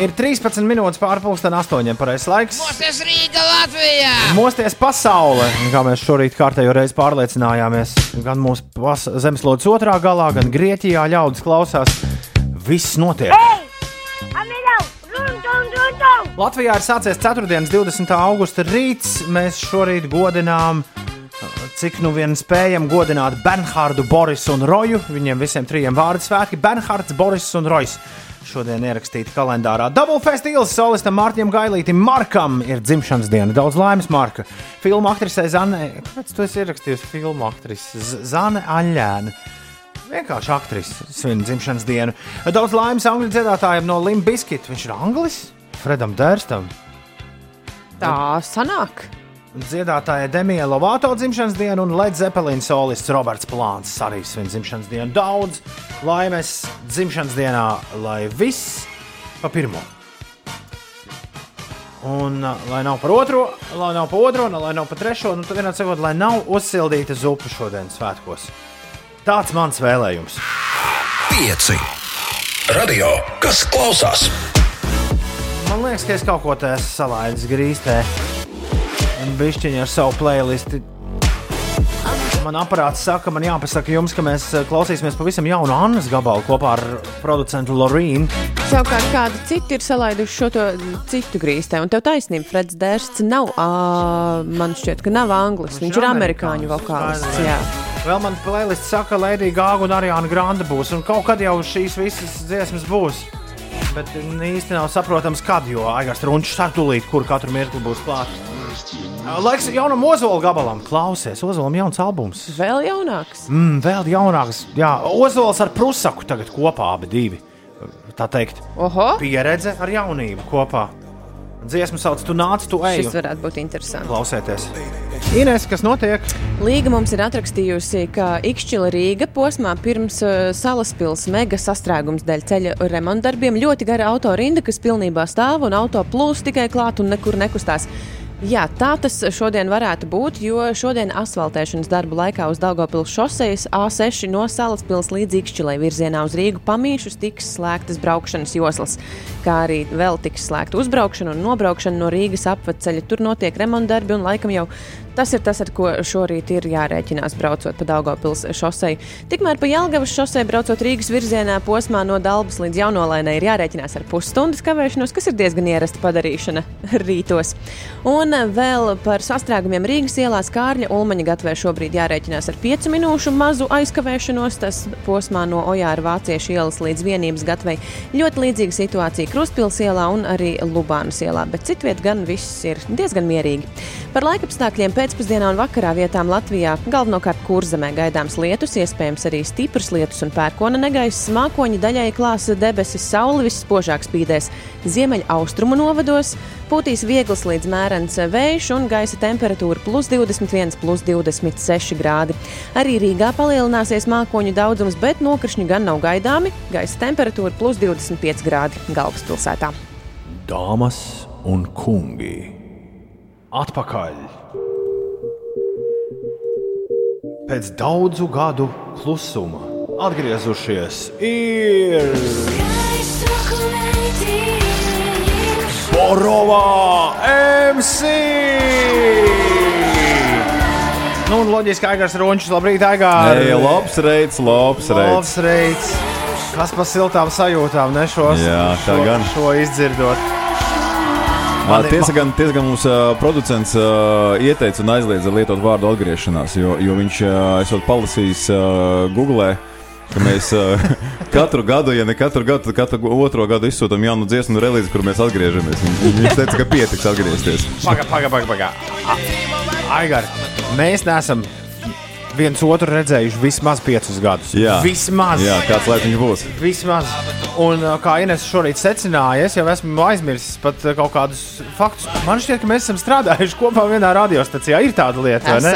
Ir 13 minūtes pārpusdien, 8 pareizais laiks. Mosties Rīga Latvijā! Mosties pasaulē, kā mēs šorīt kārtējo reizi pārliecinājāmies. Gan mūsu zemeslodes otrā galā, gan Grieķijā ļaudis klausās. Viss notiek. Latvijā ir sācies 4. 20. augusta rīts. Mēs šorīt godinām, cik nu vien spējam godināt Bernhārdu, Borisu un Roju. Viņiem visiem trijiem vārdu svētki - Bernhārds, Boris un Rojs. Šodien ierakstīta kalendārā. Double festivāls solistam Mārtiņam Gailītam Markam ir dzimšanas diena. Daudz laimes, Marka. Filmu aktrisei Zane. Kāpēc tu esi ierakstījusi filmu aktrise? Z- Zane Aļēna. Vienkārši aktrise svin dzimšanas dienu. Daudz laimes angļu dziedātājiem no Limbiskit. Viņš ir anglis? Fredam Dērstam. Tā sanāk. Dziedātāja Demija Lovato dzimšanas dienu un Led Zeppelin solists Roberts Plāns arī svin dzimšanas dienu. Daudz laimes dzimšanas dienā, lai viss pa pirmo. Un, uh, lai nav par otro, lai nav par otro, lai nav par trešo, un tad vienā sakot, lai nav uzsildīta zupa šodienas svētkos. Tāds mans vēlējums. Pieci. Radio, kas klausās? Man liekas, ka es kaut ko tādu salaidis grīstē. Un bišķiņi ar savu playlisti. Man aparāts saka, man jāpasaka jums, ka mēs eh, klausīsimies pavisam jaunu Annas gabalu kopā ar producentu Lorīnu. Savukārt, kādi citi ir salaiduši šo citu grīstē, un tev taisnība, Freds Dārsts nav, ā, man šķiet, ka nav anglis, viņš, viņš ir amerikāņu vokālists. Jā. Vēl man playlists saka, Lēdija Gāga un Arijāna Grande būs, un kaut kad jau šīs visas dziesmas būs. Bet īsti nav saprotams, kad, jo Aigars Runčs ar tūlīt, kur katru mirkli būs klāts. Laiks jaunam Ozola gabalam. Klausies, Ozolam jauns albums. Vēl jaunāks. Mm, vēl jaunāks. Jā, Ozols ar Prusaku tagad kopā abi divi. Tā teikt, Oho! pieredze ar jaunību kopā. Dziesmu sauc, tu nāc, tu ej. Šis varētu būt interesants. Klausieties. Ines, kas notiek? Līga mums ir atrakstījusi, ka Ikšķila Rīga posmā pirms uh, salaspils mega sastrēgums dēļ ceļa remontdarbiem ļoti gara autorinda, kas pilnībā stāv un auto plūs tikai klāt un nekur nekustās. Jā, tā tas šodien varētu būt, jo šodien asfaltēšanas darbu laikā uz Daugopils šosejas A6 no Salaspils līdz Ikšķilai virzienā uz Rīgu pamīšus tiks slēgtas braukšanas joslas, kā arī vēl tiks slēgta uzbraukšana un nobraukšana no Rīgas apveceļa. Tur notiek remontdarbi un laikam jau tas ir tas, ar ko šorīt ir jārēķinās braucot pa Daugopils šoseju. Tikmēr pa Jelgavas šoseju braucot Rīgas virzienā posmā no Dalbas līdz Jaunolainai ir jārēķinās ar pusstundas kavēšanos, kas ir diezgan ierasta padarīšana rītos. Un vēl par sastrēgumiem Rīgas ielās Kārļa Ulmaņa gatavē šobrīd jārēķinās ar 5 minūšu mazu aizkavēšanos. Tas posmā no Ojāra Vāciešu ielas līdz vienības gatavei ļoti līdzīga situācija Kruspils ielā un arī Lubānas ielā, bet citviet gan viss ir diezgan mierīgi. Par laikapstākļiem pēcpusdienā un vakarā vietām Latvijā galvenokārt kurzemē gaidāms lietus, iespējams arī stiprs lietus un pērkona negaiss, mākoņi daļai klāsa debesis, saule visspožāk spīdēs ziemeļa austrumu novados, pūtīs viegls līdz mērens vējš un gaisa temperatūra plus 21, plus 26 grādi. Arī Rīgā palielināsies mākoņu daudzums, bet nokrišņi gan nav gaidāmi, gaisa temperatūra plus 25 grādi galvaspilsētā. Dāmas un kungi, atpakaļ! Pēc daudzu gadu klusuma atgriezušies ir Borovā MC! Nu, un loģiski, ka Aigars Runčs, labrīt, Aigār! Ej, labs reids, labs reids. Labs reids! Kas pa siltām sajūtām, ne šos? Jā, tā šo, gan. Šo izdzirdot. Man tiesa gan, tiesa gan mums uh, producents uh, ieteica un aizliedza lietot vārdu atgriešanās, jo, jo viņš uh, esot palasījis uh, Google. Ka mēs uh, katru gadu, ja ne katru gadu, tad katru otro gadu izsūtām jaunu dziesmu relīzi, kur mēs atgriežamies. Viņš, viņš teica, ka pietiks atgriezties. Paga, paga, paga. paga. A- Aigar, mēs neesam viens otru redzējuši vismaz piecus gadus. Jā. Vismaz. Jā, kāds lai viņš būs? Vismaz. Un, uh, kā Ines šorīt secināja, es jau esmu aizmirsis pat uh, kaut kādus faktus. Man šķiet, ka mēs esam strādājuši kopā vienā radiostacijā. Ir tāda lieta, vai ne?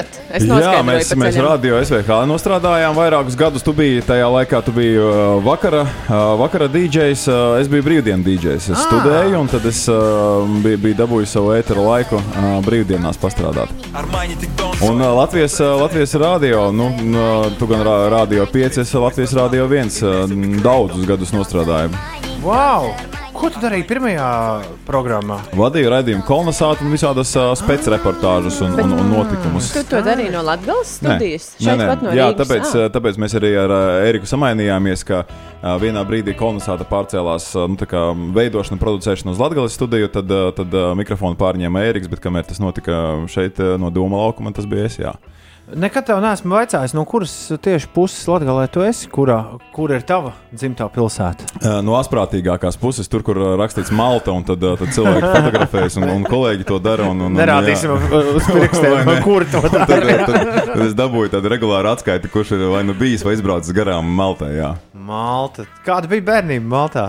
Jā, mēs, mēs radio SVH nostrādājām vairākus gadus. Tu biji tajā laikā, tu biji uh, vakara, uh, vakara DJs, uh, es biju brīvdienu DJs. Es Ah. studēju, un tad es uh, biju, biju dabūjis savu ēteru laiku uh, brīvdienās pastrādāt. Un uh, Latvijas, uh, Latvijas radio, nu, uh, tu gan radio 5, es Latvijas radio 1 uh, daudzus gadus nostrādāju. Wow! Ko tu darīji pirmajā programmā? Vadīju raidījumu kolonizāciju un visādas uh, spēcreportāžas un, un, un notikumus. Tu to darīji no Latvijas studijas? Nē, Šeit nē, pat no jā, tāpēc, Ah. ah. tāpēc mēs arī ar Eriku samainījāmies, ka uh, vienā brīdī kolonizācija pārcēlās nu, tā kā veidošana, producēšana uz Latvijas studiju, tad, tad uh, mikrofonu pārņēma Eriks, bet kamēr tas notika šeit no Doma laukuma, tas bija es. Jā. Nekad tev neesmu vaicājis, no kuras tieši puses Latvijā tu esi, kurā, kur ir tava dzimtā pilsēta. Uh, No asprātīgākās puses, tur, kur uh, rakstīts Malta, un tad, uh, tad cilvēki fotografējas, un, un kolēģi to dara. Un, un, Nerādīsim uz pirkstiem, kur to Un tad, dara. tad, tad es dabūju tādu regulāru atskaiti, kurš ir vai nu bijis vai izbraucis garām Maltā. Jā. Malta. Kāda bija bērnība Maltā?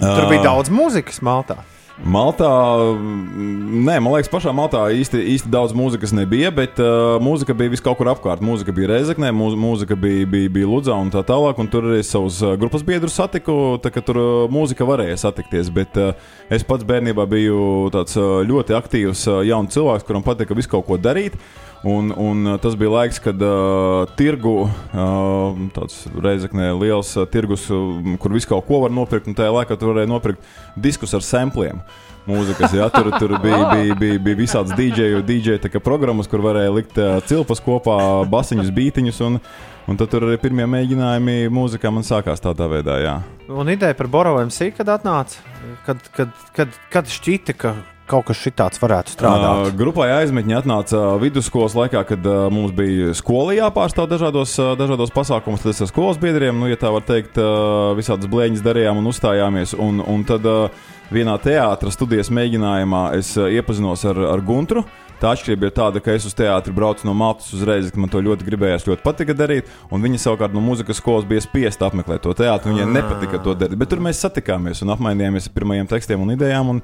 Tur bija daudz mūzikas Maltā. Maltā, mm, nē, man liekas, pašā Maltā īsti, īsti daudz mūzikas nebija, bet uh, mūzika bija vis kaut kur apkārt. Mūzika bija Reizeknē, mūz, mūzika bija, bija, bija Ludzā un tā tālāk, un tur arī savus uh, grupas biedrus satiku, tā ka tur uh, mūzika varēja satikties, bet uh, es pats bērnībā biju tāds uh, ļoti aktīvs uh, jauns cilvēks, kuram patika visu kaut ko darīt. Un, un uh, tas bija laiks, kad uh, tirgu, uh, tāds reizeknē liels uh, tirgus, uh, kur visu kaut ko var nopirkt, un tajā laikā tur varēja nopirkt diskus ar sampliem. Mūzikas, jā, tur, tur bija, bija, bija, bija visādas DJ, DJ programmas, kur varēja likt uh, cilpas kopā, basiņus, beatiņus. Un, un tad tur arī pirmie mēģinājumi mūzikā man sākās tādā veidā. Jā. Un ideja par Boroviem sīk, kad atnāca, kad, kad, kad, kad šķita, ka kaut kas šitāds varētu Uh, strādāt. grupai aizmetņi atnāca vidusskolas laikā, kad uh, mums bija skola jāpārstāv dažādos, uh, dažādos pasākumos. Tad es ar skolas biedriem, nu, ja tā var teikt, uh, visādas blēņas darījām un uzstājāmies. Un, un tad uh, vienā teātras studijas mēģinājumā es uh, iepazinos ar, ar Guntru. Tā atšķirība ir tāda, ka es uz teātri braucu no Maltas uzreiz, ka man to ļoti gribējās, ļoti patika darīt. Un viņa savukārt no mūzikas skolas bija spiesta apmeklēt to teātri. Viņai nepatika to darīt. Bet tur mēs satikāmies un apmainījāmies ar pirmajiem tekstiem un idejām. Un,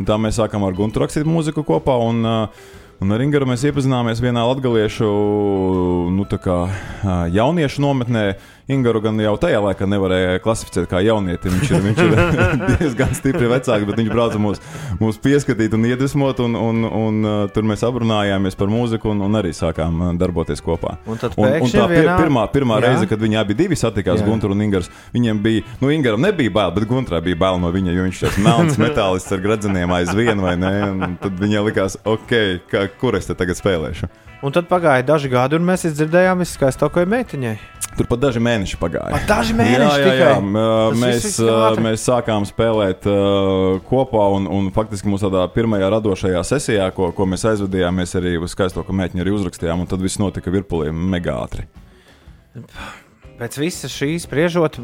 un tā mēs sākām ar Guntu rakstīt mūziku kopā. Un, uh, Un ar Ingaru mēs iepazināmies vienā latviešu nu, kā, ā, jauniešu nometnē. Ingaru gan jau tajā laikā nevarēja klasificēt kā jaunieti. Viņš ir, viņš ir diezgan stipri vecāks, bet viņš brauca mūs, mūs pieskatīt un iedvesmot. Un, un, un, uh, tur mēs aprunājāmies par mūziku un, un arī sākām uh, darboties kopā. Un un, un tā vienā- pirmā, pirmā Jā. reize, kad viņi abi divi satikās. Gunter un Ingars, viņiem bija, nu, Ingaram nebija bail, bet Gunterai bija bail no viņa, jo viņš ir melns metālists ar gradzeniem aizvien, vai ne? Un tad viņai likās, ok, kā, kur es te tagad spēlēšu. Un tad pagāja daži gadi, un mēs dzirdējām viskaistāko meitiņai. Tur pat daži mēneši pagāja. Pat daži mēneši jā, jā, jā. tikai? Mēs, viss viss mēs sākām spēlēt uh, kopā, un, un faktiski mūsu tādā pirmajā radošajā sesijā, ko, ko mēs aizvadījām, mēs arī uz skaisto mēķi arī uzrakstījām, un tad viss notika virpulī mega ātri. Pēc visas šīs spriežot,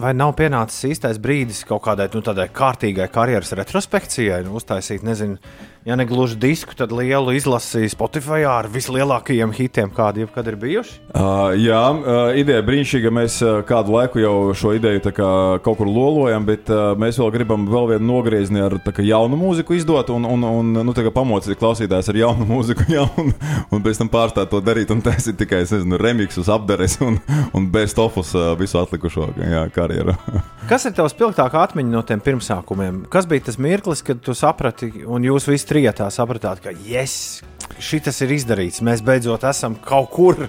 vai nav pienācis īstais brīdis kaut kādai nu, tādai kārtīgai karjeras retrospekcijai, nu, uztaisīt, nezinu, ja ne gluži disku, tad lielu izlasi Spotify ar vislielākajiem hitiem, kādi jebkad ir bijuši. Uh, jā, uh, ideja brīnišķīga. Mēs uh, kādu laiku jau šo ideju kā kaut kur lolojam, bet uh, mēs vēl gribam vēl vienu nogriezni ar kā jaunu mūziku izdot un, un, un nu, pamocīt klausītājs ar jaunu mūziku, jā, un, pēc tam pārstāt to darīt un taisīt tikai, nezinu, remixus, apdares un, un best ofus uh, visu atlikušo jā, karjeru. Kas ir tavs spilgtākā atmiņa no tiem pirmsākumiem? Kas bija tas mirklis, kad tu saprati, un jūs visi trijotā sapratāt, ka yes, šis ir izdarīts, mēs beidzot esam kaut kur.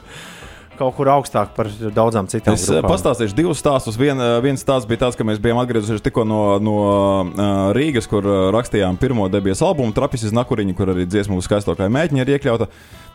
Kaut kur augstāk par daudzām citām Es grupām. pastāstīšu divus stāstus. Vien, uh, viens stāsts bija tāds, ka mēs bijām atgriezušies tikko no, no uh, Rīgas, kur uh, rakstījām pirmo debijas albumu, Trapis iz Nakuriņu, kur arī dziesmu skaistākā mēģina ir iekļauta.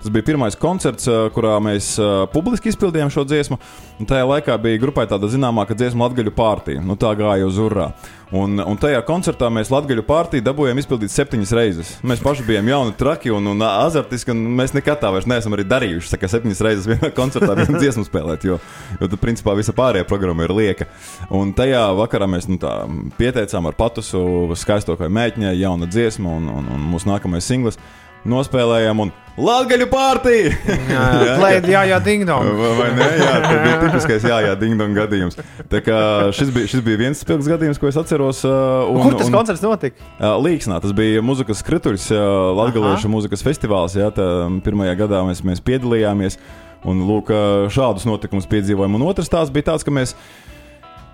Tas bija pirmais koncerts, kurā mēs publiski izpildījām šo dziesmu. Tajā laikā bija grupai tāda zināmāka dziesmu Latviju pārtī. Nu, tā gāja uz urā. Un, un tajā koncertā mēs Latviju pārtī dabūjām izpildīt septiņas reizes. Mēs paši bijām jauni, traki un, un azartiski, un mēs nekad tā vairs neesam arī darījuši. Tā kā septiņas reizes vienā koncertā vienu dziesmu spēlēt, jo, jo tad, principā, visa pārējā programma ir lieka. Un tajā vakarā mēs nu, tā, pieteicām ar patusu skaisto kā mēģņai, jauna dziesma un, un, un mūsu nākamais singls. nospēlējām un Latviju pārtī! Plēdi, jā, jā, ding dong. Vai, ne? Jā, tas bija tipiskais, jā, jā, ding dong gadījums. Tā kā šis bija, šis bija viens spilgts gadījums, ko es atceros. uh, Un, Kur tas un- koncerts notika? Uh, Līksnā tas bija muzikas krituļs, uh, Latvijas muzikas festivāls. Jā, tā, pirmajā gadā mēs, mēs piedalījāmies. Un lūk, šādus notikumus piedzīvojām. Un otrs tās bija tāds, ka mēs,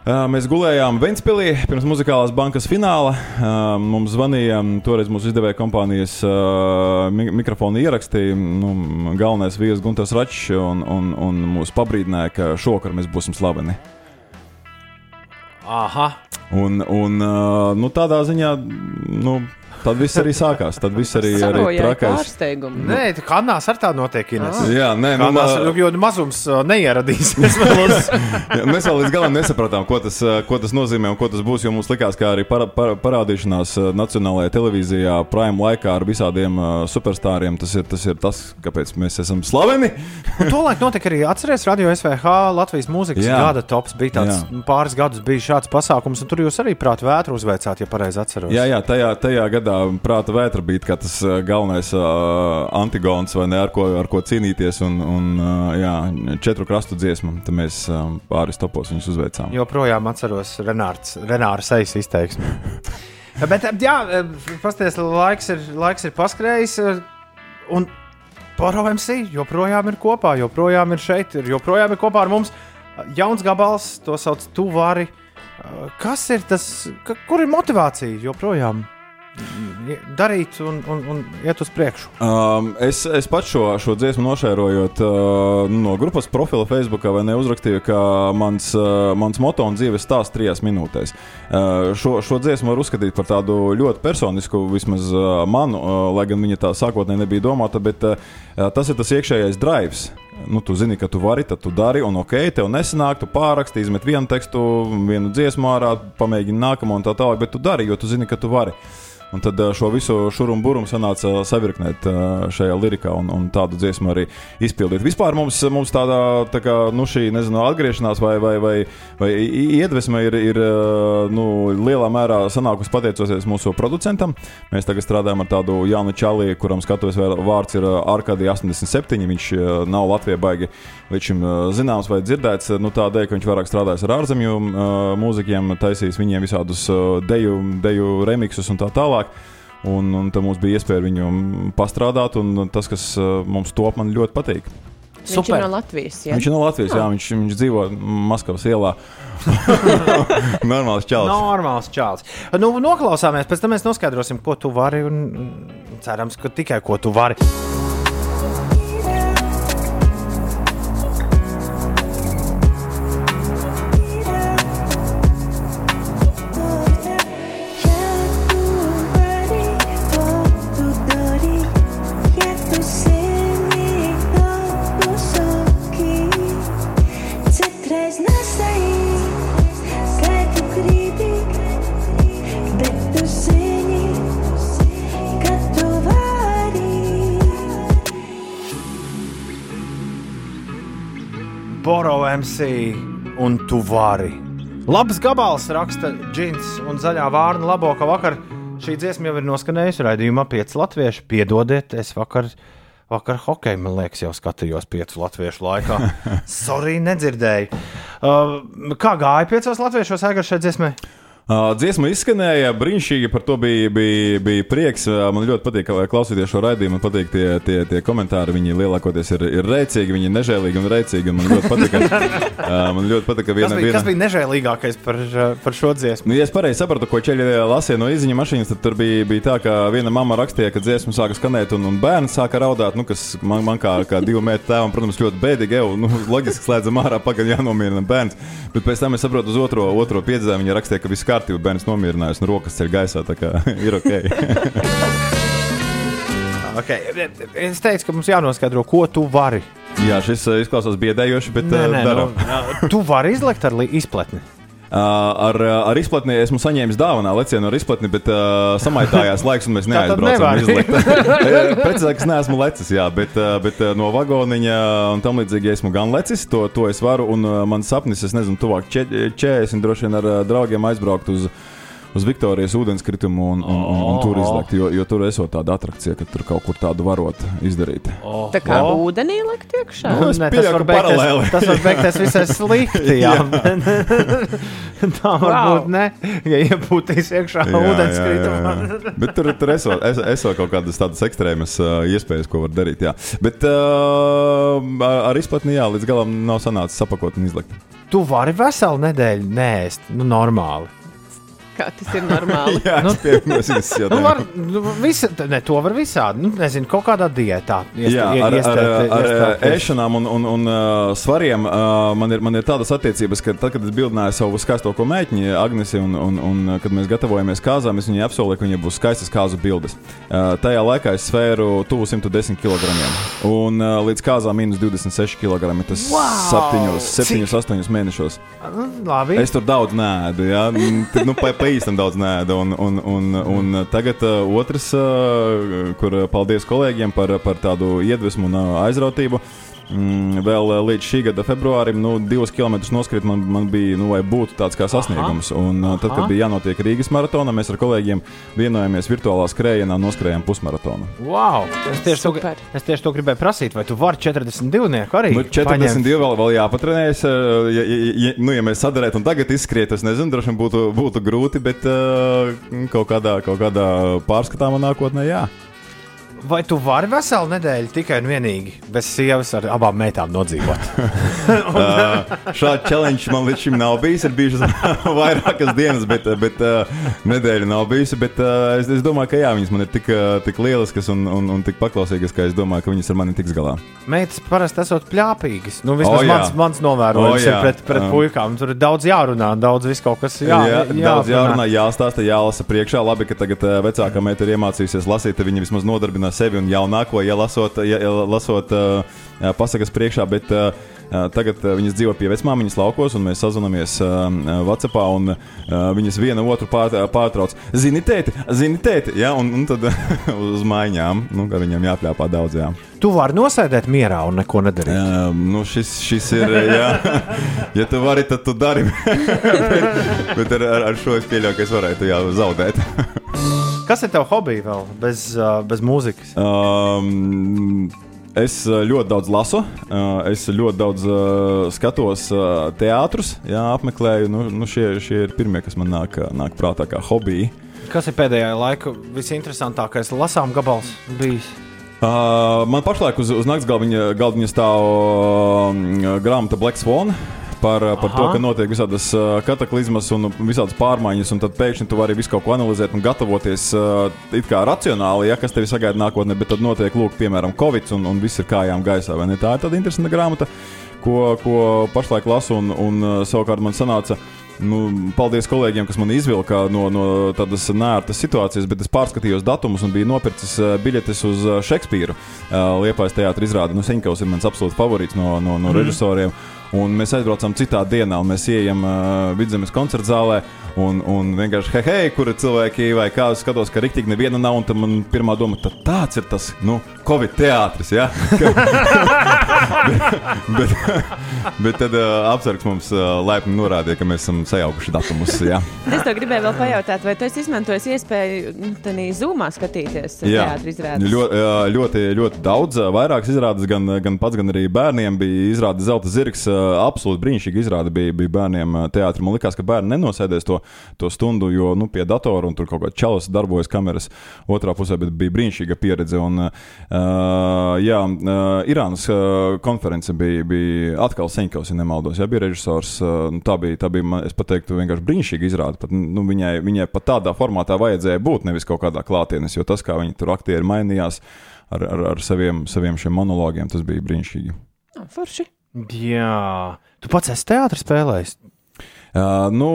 mēs gulējām Ventspīlī pirms muzikālās bankas fināla. Mums zvanīja toreiz mūsu izdevēja kompānijas mi mikrofona ierakstīja. Nu, galvenais viesis Gunārs Račs un, un, un mūs pabrīdināja, ka šovakar mēs būsim slaveni. Aha. Un, un nu, tādā ziņā, nu, tad viss arī sākās. Tad viss arī, arī Sarojai trakais. Nē, tā kanās ar tā notiek. Ines. Jā, nē, nu, mā- nu, jo mazums neieradīsies. Jā, mēs vēl līdz galam nesapratām, ko tas, ko tas nozīmē un ko tas būs. Jo mums likās, ka arī para, para, parādīšanās Nacionālajā televīzijā, prime laikā ar visādiem superstariem, tas ir, tas ir tas, kāpēc mēs esam slaveni. Un Tolaik notika arī, atcerieties, Radio SVH Latvijas mūzikas Jā. Gada tops. Bija tāds Jā. pāris gadus bija šāds pasākums, un tur jūs arī prātu vētru uzveicāt, ja pareizi atceros. Jā, jā tajā, tajā gadā prāta vētra bija kā tas uh, galvenais uh, antigons, vai ne, ar ko, ar ko cīnīties. Un, un uh, jā, četru krastu dziesmu, tad mēs uh, pāris topos viņus uzveicām. Joprojām atceros Renārds, Renāra sejas izteiksmi. Bet, jā, pasties, laiks ir, laiks ir paskrējis, un Poro MC joprojām ir kopā, joprojām ir šeit, joprojām ir kopā ar mums. Jauns gabals, to sauc Tuvari. Kas ir tas, kur ir motivācija joprojām darīt un, un, un iet uz priekšu? Um, es, es pats šo, šo dziesmu nošērojot uh, no grupas profila Facebook, vai ne, uzrakstīju, ka mans, uh, mans moto un dzīves stāsts trijās minūtēs. Uh, šo, šo dziesmu var uzskatīt par tādu ļoti personisku, vismaz uh, manu, uh, lai gan viņa tā sākotnēji nebija domāta, bet uh, tas ir tas iekšējais drives. Nu, tu zini, ka tu vari, tad tu dari, un ok, tev nesanāk, tu pāraksti, izmet vienu tekstu, vienu dziesmu ārā, pamēģini nākamo un tā tālāk, bet tu dari, jo tu zini, ka tu vari. Un tad uh, šo visu šurumu burumu sanāca savirknēt uh, šajā lirikā un, un tādu dziesmu arī izpildīt. Vispār mums, mums tāda tā kā, nu, šī nezinu, atgriešanās vai, vai, vai, vai iedvesma ir, ir uh, nu, lielā mērā sanākusi pateicoties mūsu producentam. Mēs tagad strādājam ar tādu jaunu čaliju, kuram skatuves vārds ir Arkadija 87. Viņš nav Latvijai baigi līdz šim zināms vai dzirdēts. Nu, tādēļ, ka viņš vairāk strādājis ar ārzemju mūziķiem, taisījis viņiem visādus deju, deju remixus un tā tālāk. Un, un tad mums bija iespēja viņu pastrādāt, un tas, kas uh, mums top, man ļoti patīk. Viņš ir no Latvijas. Jā. Viņš ir no Latvijas, jā, viņš, viņš dzīvo Maskavas ielā. Normāls čels. Normāls čāls. Nu, noklausāmies, pēc tam mēs noskaidrosim, ko tu vari. Un cerams, ka tikai ko tu vari. Boro MC un tu vari. Labs gabals raksta Džins un Zaļā Vārna. Labo, ka vakar šī dziesma jau ir noskanējusi raidījumā 5 latviešu. Piedodiet, es vakar, vakar hokeju, man liekas, jau skatījos 5 latviešu laikā. Sorry, nedzirdēju. Uh, kā gāja 5 latviešos aigā šai dziesmai? Uh, dziesma izskanēja brīnišķīgi, par to bija, bija, bija prieks. Uh, Man ļoti patīk klausīties šo raidījumu. Man patīk tie, tie, tie komentāri. Viņi lielākoties ir, ir rēcīgi, viņi ir nežēlīgi un rēcīgi. Un man ļoti patīk, ka, uh, man ļoti patīk, ka Kas viena, bija, viena... kas bija nežēlīgākais par, par šo dziesmu? Nu, ja es pareizi sapratu, ko ceļā lasīja no izziņas mašīnas, tad tur bija, bija tā, ka viena mamma rakstīja, ka dziesma sāka skanēt, un, un bērns sāka raudāt. Nu, kas man, man kā, kā divu metru tēvam, protams, ļoti bēdīgi. Jau, nu, loģiski slēdzam ārā, pagaidām jānomierina bērns. Bet pēc tam es saprotu, uz otro, otro piedzēmu viņa rakstīja, ka viss kārtībā, bērns nomierinājās, un rokas ceļ gaisā. Tā kā ir ok. Okay. Es teicu, ka mums jānoskaidro, ko tu vari. Jā, šis uh, izklausās biedējoši, bet Nē, uh, nē, daram. nu, tu vari izlikt ar. Uh, ar, uh, ar izplatni esmu saņēmis dāvanā lecienu ar izplatni, bet uh, samaitājās laiks, un mēs nevar. izlikt. Precīzāk, es neesmu lecis, jā, bet, uh, bet uh, no vagoniņa un tam līdzīgi esmu gan lecis, to, to es varu, un uh, mans sapnis, es nezinu, tuvāk če- 40, droši vien ar uh, draugiem aizbraukt uz, uz Viktorijas ūdenskritumu un, un, un, un tur izlekt. Jo, jo tur esot tāda atrakcija, ka tur kaut kur tādu varot izdarīt. Tā kā ūdenī likt iekšā. Nu, Nē, tas var beigties, paralēli. tas var beigties visai slikti. Jā. Tā var Wow. būt. Ne, ja iepūtīs iekšā ūdenskritumā. Bet tur, tur esot, es, esot kaut kādas tādas ekstrēmas uh, iespējas, ko var darīt. Jā. Bet uh, ar, ar izplatni jā, līdz galam nav sanācis sapakot un izlikt. Tu vari veselu nedēļu nēst, nu, normāli. Kā tas ir normāli. Jā, nu, Nu, var, nu, visa, ne, to var visādi. Nu, nezinu, kaut kādā diētā. iest- Jā, ie- ar, ar, iestēt- ar ēšanām un, un, un uh, svariem uh, man, ir, man ir tādas attiecības, ka tad, kad es bildināju savu skaistāko meiteni, Agnesi, un, un, un uh, kad mēs gatavojamies kāzām, es viņai apsolīju, ka viņai būs skaistas kāzu bildes. Uh, tajā laikā es svēru tuvu 110 kg. Un uh, līdz kāzām minus 26 kg. Tas Wow! 7, 7 8 mēnešos. Nu, Labi. Es tur daudz nēdu, jā, Mm, t- nu, pa, pa īstam daudz nēdu. Un, un, un, un tagad uh, otrs, uh, kur uh, paldies kolēģiem par, par tādu iedvesmu un uh, aizrautību. Mm, vēl uh, līdz šī gada februārim, nu, divus kilometrus noskriet, man, man bija, nu, vai būtu tāds kā sasniegums. Un uh, tad, Aha. kad bija jānotiek Rīgas maratonā, mēs ar kolēģiem vienojāmies virtuālā skrējienā, noskrējām pusmaratonu. Wow. Es, tieši to, Super. es tieši to gribēju prasīt, vai tu vari 42 arī? Nu, 42 vēl, vēl jāpatrenējas. uh, Ja, ja, ja, nu, ja mēs sadarētu un tagad izskriet, es nezinu, droši vien būtu, būtu grūti, bet uh, kaut, kādā, kaut kādā pārskatāmā nākotnē, jā. Vai tu vari veselu nedēļu tikai un vienīgi bez sievas ar abām meitām nodzīvot? Uh, Šāda challenge man līdz šim nav bijis. Ir bijušas vairākas dienas, bet, bet uh, nedēļa nav bijusi. Bet, uh, es, es domāju, ka jā, viņas man ir tik, uh, tik lieliskas un, un, un tik paklausīgas, ka es domāju, ka viņas ar mani tiks galā. Meitas parasti esot pļāpīgas. Nu, vismaz O, jā. mans, mans novērojums O, ir jā. pret, pret Um. puikām. Tur ir daudz jārunā, daudz viss kaut kas jā, jā, daudz jārunā, jāstāsta, jālasa priekšā. Labi, ka tagad uh, vecākā meita ir iemācījusies lasīt, viņa vismaz nodarbina sevi un jaunāko, ja lasot, ja, ja lasot uh, jā, pasakas priekšā. Bet, uh, uh, Tagad uh, viņas dzīvo pie vecmāmiņas laukos, un mēs sazvanāmies uh. Un, uh, viņas viena otru pār, pārtrauc. Zini, tēti, zini, tēti. Ja? Un, un tad uz maiņām, nu, ka viņam jāpļāpā daudz. Jā. Tu vari nosēdēt mierā un neko nedarīt. Uh, nu šis, šis ir. Jā. Ja tu vari, tad tu dari. bet bet ar, ar šo es pieļauju, ka es varētu jā, zaudēt. Kas ir tavs hobijs vēl bez, bez mūzikas? Um, es ļoti daudz lasu, es ļoti daudz skatos teātrus, jā, apmeklēju. Nu, nu šie, šie ir pirmie, kas man nāk, nāk prātā kā hobiji. Kas ir pēdējā laika visinteresantākais lasām gabals bijis? Uh, man pašlaik uz, uz nakts galdiņa, galdiņa stāv uh, grāmata Black Swan. Uh, par to, Aha. ka notiek visādas uh, kataklizmas un visādas pārmaiņas, un tad pēkšņi tu vari visu kaut ko analizēt un gatavoties uh, it kā racionāli, ja kas tevi sagaida nākotnē, bet tad notiek, lūk, piemēram, Covid, un, un viss ir kājām gaisā. vai ne? Tā ir tāda interesanta grāmata, ko, ko pašlaik lasu, un, un savukārt man sanāca. Nu, paldies kolēģiem, kas man izvilka no, no tādas nērtas situācijas, bet es pārskatījos datumus un biju nopircis biļetes uz Šekspīru. Liepais teātris izrāda, nu, Seņkaus ir mans absolūts favorīts no, no, no mm. Un mēs aizbraucam citā dienā, un mēs ejam uh, vidzemes koncerta zālē. Un, un vienkārši, hei, hei, kur ir cilvēki, vai kā es skatos, ka rīktīgi neviena nav. Un tad man pirmā doma, tad tāds ir tas, nu, Covid teātris. Ja? bet, bet, tad uh, apsargs mums uh, laipni norādīja, ka mēs esam sajaukuši datumus. Ja? Es tev gribēju vēl pajautāt, vai tu esi izmantojis iespēju nu, tādā zūmā skatīties Jā, teātris izrādes? jā, ļoti, ļoti daudz. Vairākas izrādes, gan, gan pats, gan arī bērniem bija izrāde Zelta zirgs. Absolūti brīnišķīga izrāde bija, bija bērniem teātrī. Man liekas, ka bērni nenosēdēs to, to stundu, jo nu, pie datora un tur kaut kāda čalas darbojas kameras otrā pusē, bet bija brīnišķīga pieredze. Un, uh, jā, uh, Irānas uh, konference bija, bija atkal Seņkaus, ja nemaldos. Jā, bija režisors. Uh, tā bija, tā bija, man- es pateiktu, vienkārši brīnišķīga izrāde. Pat, nu, viņai, viņai pat tādā formātā vajadzēja būt, nevis kaut kādā klātienes, jo tas, kā viņi tur aktieri mainījās ar, ar, ar saviem, saviem šiem monologiem, tas bija brīnišķīgi. Forši. Jā, tu pats esi teātris spēlējis. Uh, nu,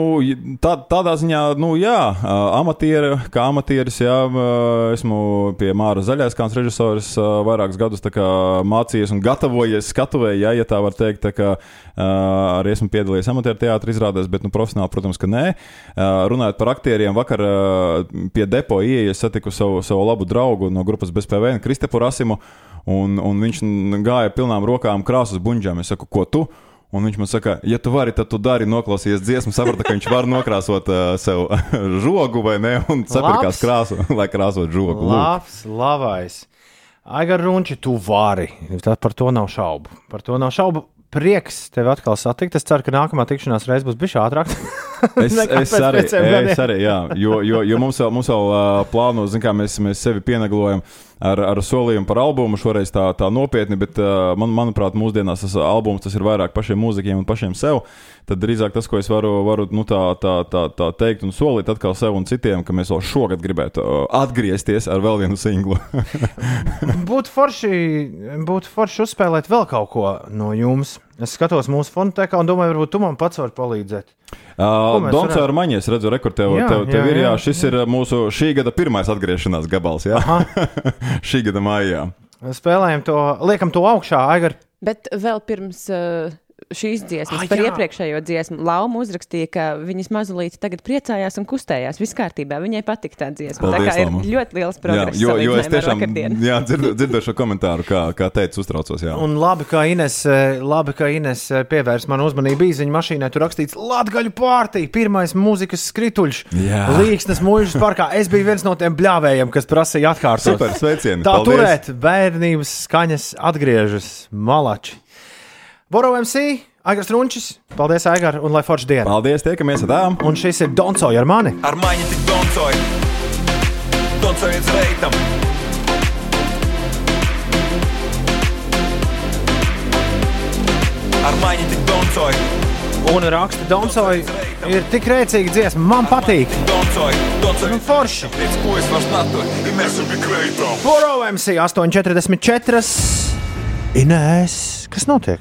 tā, tādā ziņā, nu, jā, uh, amatieri, kā amatieris, jā, uh, esmu pie Māra Zaļais, kāds režisors, uh, vairākus gadus kā mācījies un gatavojies skatuvē, jā, ja tā var teikt, tā kā uh, arī esmu piedalījies amatieru teātris izrādēs, bet, nu, profesionāli, protams, ka nē. Uh, runājot par aktieriem, vakar uh, pie depo ieejas satiku savu, savu labu draugu no grupas BSPV, Kristepu Rasimu, un, un viņš gāja pilnām rokām krāsas buņģām. Es saku, ko tu? Un viņš man saka, ja tu vari, tad tu dari, noklausies dziesmu, saprati, ka viņš var nokrāsot uh, sev žogu vai ne, un sapirkās krāsu, lai krāsot žogu. Lūk. Labs, labais. Aigar Runči, tu vari. Tā par to nav šaubu. Par to nav šaubu. Prieks tevi atkal satikt. Es ceru, ka nākamā tikšanās reize būs bijusi ātrāk. Es, es, arī, es arī, jā, jo, jo, jo mums vēl, mums vēl uh, plāno, zin kā mēs, mēs sevi pieneglojam ar, ar solījumu par albumu, šoreiz tā, tā nopietni, bet man, manuprāt, mūsdienās tas albums tas ir vairāk pašiem mūziķiem un pašiem sev. Tad drīzāk tas, ko es varu, varu nu, tā, tā, tā, tā teikt un solīt atkal sev un citiem, ka mēs vēl šogad gribētu atgriezties ar vēl vienu singlu. būtu forši, būtu forši uzspēlēt vēl kaut ko no jums. Es skatos mūsu fonotēkā un domāju, varbūt tu man pats vari palīdzēt. Uh, Dons ar maņu, es redzu, rekord tev, Jā, tev, tev jā, ir, jā, jā, šis ir uh, mūsu šī gada pirmais atgriešanās gabals, jā. šī gada maijā. Spēlējam to, liekam to augšā, Aigar. Bet vēl pirms uh, šīs dziesmas, Ah, par jā. iepriekšējo dziesmu, Lauma uzrakstīja, ka viņas mazulīte tagad priecājās un kustējās. Viss kārtībā, viņai patika tā dziesma. Paldies, tā kā Lauma. ir ļoti liels Jā, progress. jo, jo es tiešām jā, dzirdu, dzirdu šo komentāru, kā, kā teicu, uztraucos. Jā. Un labi, ka Ines, eh, labi, ka Ines eh, pievērs manu uzmanību īziņā mašīnā. Tur rakstīts Latvijas pārtī, pirmais mūzikas skrituļš. Jā. Līksnes mūžas parkā. Es biju viens no tiem bļāvējiem, kas prasīja atkārtot. Super, sveicieni, Tā paldies. turēt bērnības skaņas atgriežas malači. Boro MC, Aigars Runčis, paldies, Aigar, un lai forši diena. Paldies, tiekamies ar tām. Un šis ir Donsoja ar mani. Ar mani tik doncoj, doncojiet reitam. Ar mani tik doncoj, Un raksta Donsoja ir tik rēcīga dziesma, man patīk. Nu, forši. Ir. Boro MC 844. Inēs, kas notiek?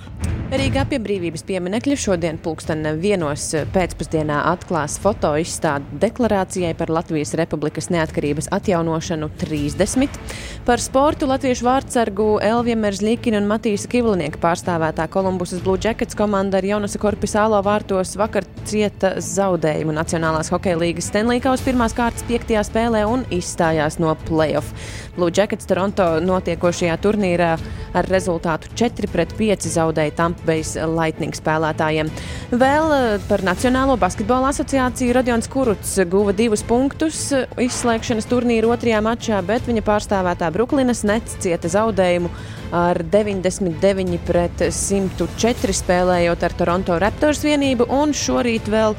Rīgā pie brīvības pieminiekļa šodien pulksten vienos pēcpusdienā atklās foto izstāde deklarācijai par Latvijas Republikas neatkarības atjaunošanu 30. Par sportu latviešu vārdsargu Elvija Merzļikina un Matīsa Kivlinieka pārstāvētā Kolumbusas Blue Jackets komanda ar Jonasa Korpisālo vārtos vakar cieta zaudējumu Nacionālās hokeja līgas Stenlīkaus pirmās kārtas piektajā spēlē un izstājās no playoff. Blue Jackets Toronto notiekošajā turnīrā ar rezultātu 4 pret 5 zaudēja Tampa Bay Lightning spēlētājiem. Vēl eh, par Nacionālo basketbola asociāciju Rodions Kuruts guva divus punktus izslēgšanas turnīra otrajā mačā, bet viņa pārstāvētā Brooklynas Nets cieta zaudējumu ar 99 pret 104 spēlējot ar Toronto Raptors vienību un šorīt vēl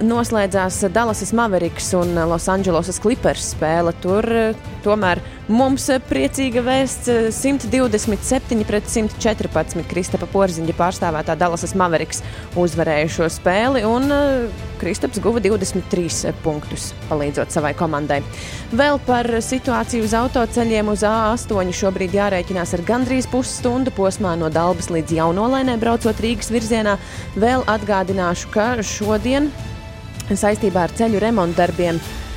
noslēdzās Dallasas Mavericks un Losandželosas Clippers spēle. Tur eh, tomēr mums priecīga vēsts eh, 127 pret 114. Kristapa Porziņa pārstāvētā Dallasas Mavericks uzvarēja šo spēli un eh, Kristaps guva 23 punktus, palīdzot savai komandai. Vēl par situāciju uz autoceļiem uz A8 šobrīd jārēķinās ar gandrīz pusstundu posmā no Dalbas līdz Jaunolainē braucot Rīgas virzienā. Vēl atgādināšu, ka šodien saistībā ar ceļu remontu darbiem eh,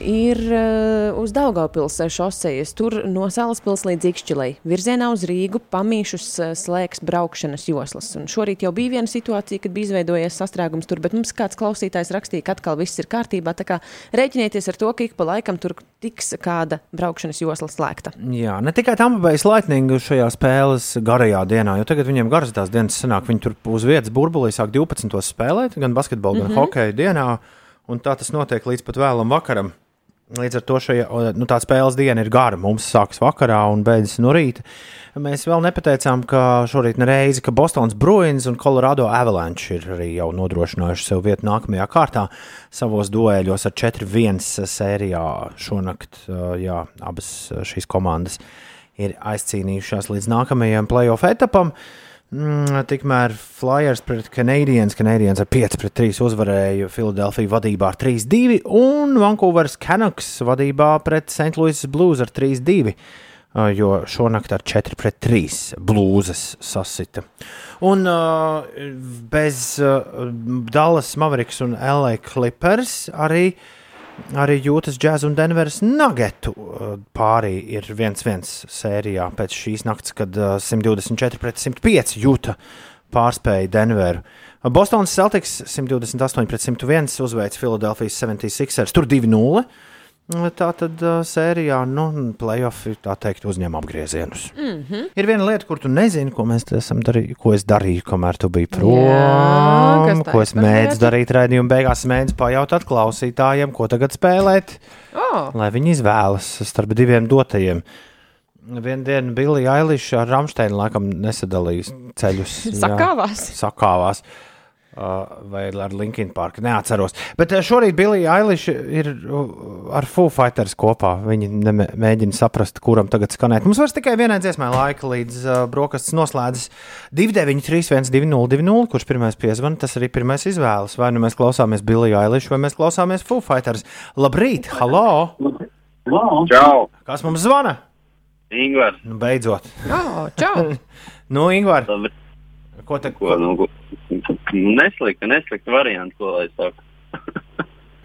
ir eh, uz Daugaupils šosejas. Tur no Salaspils līdz Ikšķilai virzienā uz Rīgu pamīšus eh, slēgs braukšanas joslas. Un šorīt jau bija viena situācija, kad bija izveidojies sastrēgums tur, bet mums kāds klausītājs rakstīja, ka atkal viss ir kārtībā. Tā kā rēķinieties ar to, ka ik pa laikam tur tiks kāda braukšanas josla slēgta. Jā, ne tikai Tampa-Bay's Lightning šajā spēles garajā dienā, jo tagad viņiem garas tās dienas sanāk, viņi tur uz vietas burbulī sāk 12. spēlēt, gan basketbolu, gan mm Mhm. -hmm. hokeja dienā, un tā tas notiek līdz pat vēlam vakaram. Līdz ar to šajā, nu, spēles diena ir gara. Mums sākas vakarā un beidzas no rīta. Mēs vēl nepateicām, ka šorīt nereizi, ka Bostonas Bruins un Colorado Avalanche ir arī jau nodrošinājuši sev vietu nākamajā kārtā savos dueļos ar 4-1 sērijā šonakt. uh, Jā, abas šīs komandas ir aizcīnījušās līdz nākamajam playoff etapam. Mm, tikmēr Flyers pret Canadiens. Canadiens ar 5 pret 3 uzvarēja Filadelfiju vadībā ar 3-2 un Vankūveras Canucks vadībā pret St. Louis Blues ar 3-2. uh, Jo šonakt ar 4 pret 3 blūzas sasita. Un uh, bez uh, Dallas Mavericks un LA Clippers arī Arī jūtas džēza un Denveras nagetu uh, pārī ir 1-1 sērijā pēc šīs nakts, kad uh, 124 pret 105 jūta pārspēja Denveru. Bostonas Celtics 128 pret 101 uzveic Philadelphia 76ers, tur 2-0. Tā tad uh, sērijā, nu, playoffi, tā teikt, uzņem apgriezienus. Mhm. Ir viena lieta, kur tu nezini, ko mēs esam darījuši, ko es darīju, kamēr tu biji Jā, prom. tā ko es mēģināju darīt raidījuma beigās, mēģināju pajautāt klausītājiem, ko tagad spēlēt, Oh. lai viņi izvēlas starp diviem dotajiem. Vienu dienu Bilija Ailiša ar Rāmsteinu laikam nesadalījis ceļus. jā. Sakāvās? Uh, vai ar Linkin Park, neatceros. Bet uh, šorīt Bilija Ailiša ir uh, ar Foo Fighters kopā. Viņi mēģina saprast, kuram tagad skanēt. Mums vairs tikai vienai dziesmai laika līdz uh, brokastis noslēdzas 293, 202, kurš pirmais piezvan, tas arī pirmais izvēles. Vai nu mēs klausāmies Biliju Ailišu, vai mēs klausāmies Foo Fighters. Labrīt, halo! Čau! Kas mums zvana? Ingūns. Nu, beidzot. Oh, čau! nu, Ingūns. Ko te ko? Nu, ko- neslikta, neslikta variants, ko lai saka.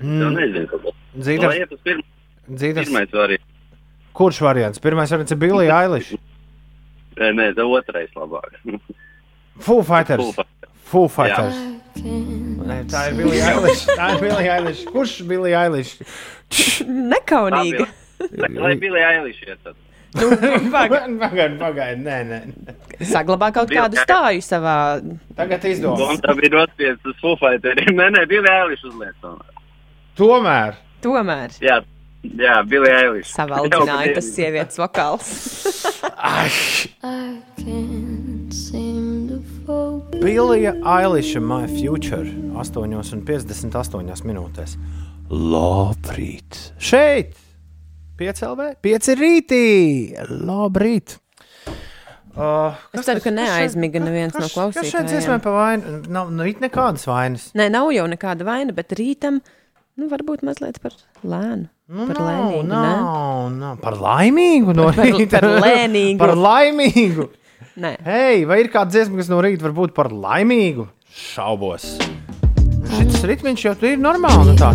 Mm. nezinu. Dzīvības- Lai iet uz pirm... Dzīvības- pirmais variants. Kurš variants? Pirmais variants ir Bilija Ailiša. Nē, nē, tā otrais labāk. Foo Fighters. Foo Fighters. Nē, tā ir Bilija Ailiša. Tā ir Bilija Ailiša. Kurš ir Bilija Ailiša? Nekaunīgi. Lai, bija Ailiša iet tad. Pagaid, pagaid, pagaid. Nē, nē. Saglabā kaut kādu stāju savā. Tagad izdomā. Tā bija nospiest uz Foo Fighters. Nē, nē, bija Ailiša uzliet tomēr. Tomēr. Tomēr Jā, jā bija Ailiša. savaldināja tas sievietes vokāls. Bilija Ailiša, My Future. 8,58 minūtēs. Labrīt! Šeit! 5 LV, 5 rītī! Labrīt! Uh, Es ceru, ka neaizmiga neviens no Kas šeit dziesmē klausītājiem. pa vainu? Nav nu, it nekādas vainas. Nē, nav jau nekāda vaina, bet rītam nu, varbūt mazliet par lēnu. Nu, par nav, lēnīgu. ne? nav, nav. Par laimīgu no Par- rīta. par lēnīgu. par laimīgu. Nē. Hei, vai ir kāda dziesma, kas no rīta var būt par laimīgu? Šaubos. Šis ritmiņš jau ir normāli. Nu tā,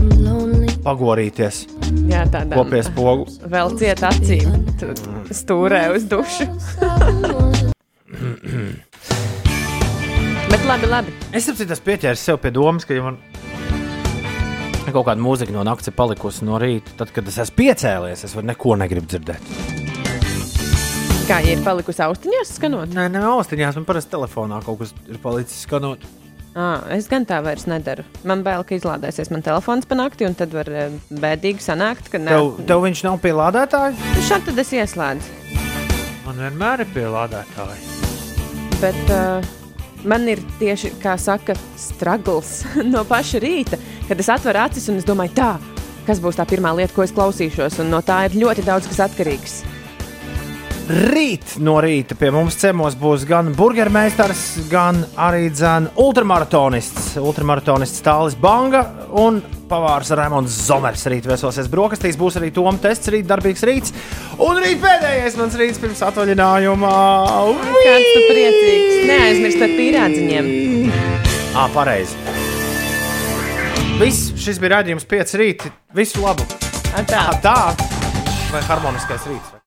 pagorīties. Jā, tādā Kopies pogu. Vēl ciet acīm, stūrē uz dušu. Bet labi, labi. Es saprotu, tas pieķēries sev pie domas, ka ja man kaut kāda mūzika no naktas ir palikusi no rīta. Tad, kad es esmu piecēlies, es vairs neko negribu dzirdēt. Kā ja ir palikusi austiņās skanot? Nē, ne austiņās, man parasti telefonā kaut kas ir palicis skanot. À, es gan tā vairs nedaru. Man bail, ka izlādēsies man telefons pa nakti, un tad var bēdīgi sanākt, ka ne. Tev, tev viņš nav pielādētājs? Šādi tad es ieslēdzu. Man vienmēr ir pielādētāji. Bet uh, man ir tieši, kā saka, struggles no paša rīta, kad es atveru acis un es domāju, tā, kas būs tā pirmā lieta, ko es klausīšos, un no tā ir ļoti daudz kas atkarīgs. Rīt no rīta pie mums ciemos būs gan burgermeistars, gan arī dzēna ultramaratonists. Ultramaratonists Tālis Banga un pavārs Raimons Zomers. Rīt viesosies brokastīs, būs arī Toms tests, rīt darbīgs rīts. Un rīt pēdējais mans rīts pirms atvaļinājuma. Kāds tu priecīgs? Neaizmirst par pīrādziņiem. Ā, pareizi. Viss, šis bija rādījums 5 rīti. Visu labu! Tā. tā. Vai harmoniskais rīts?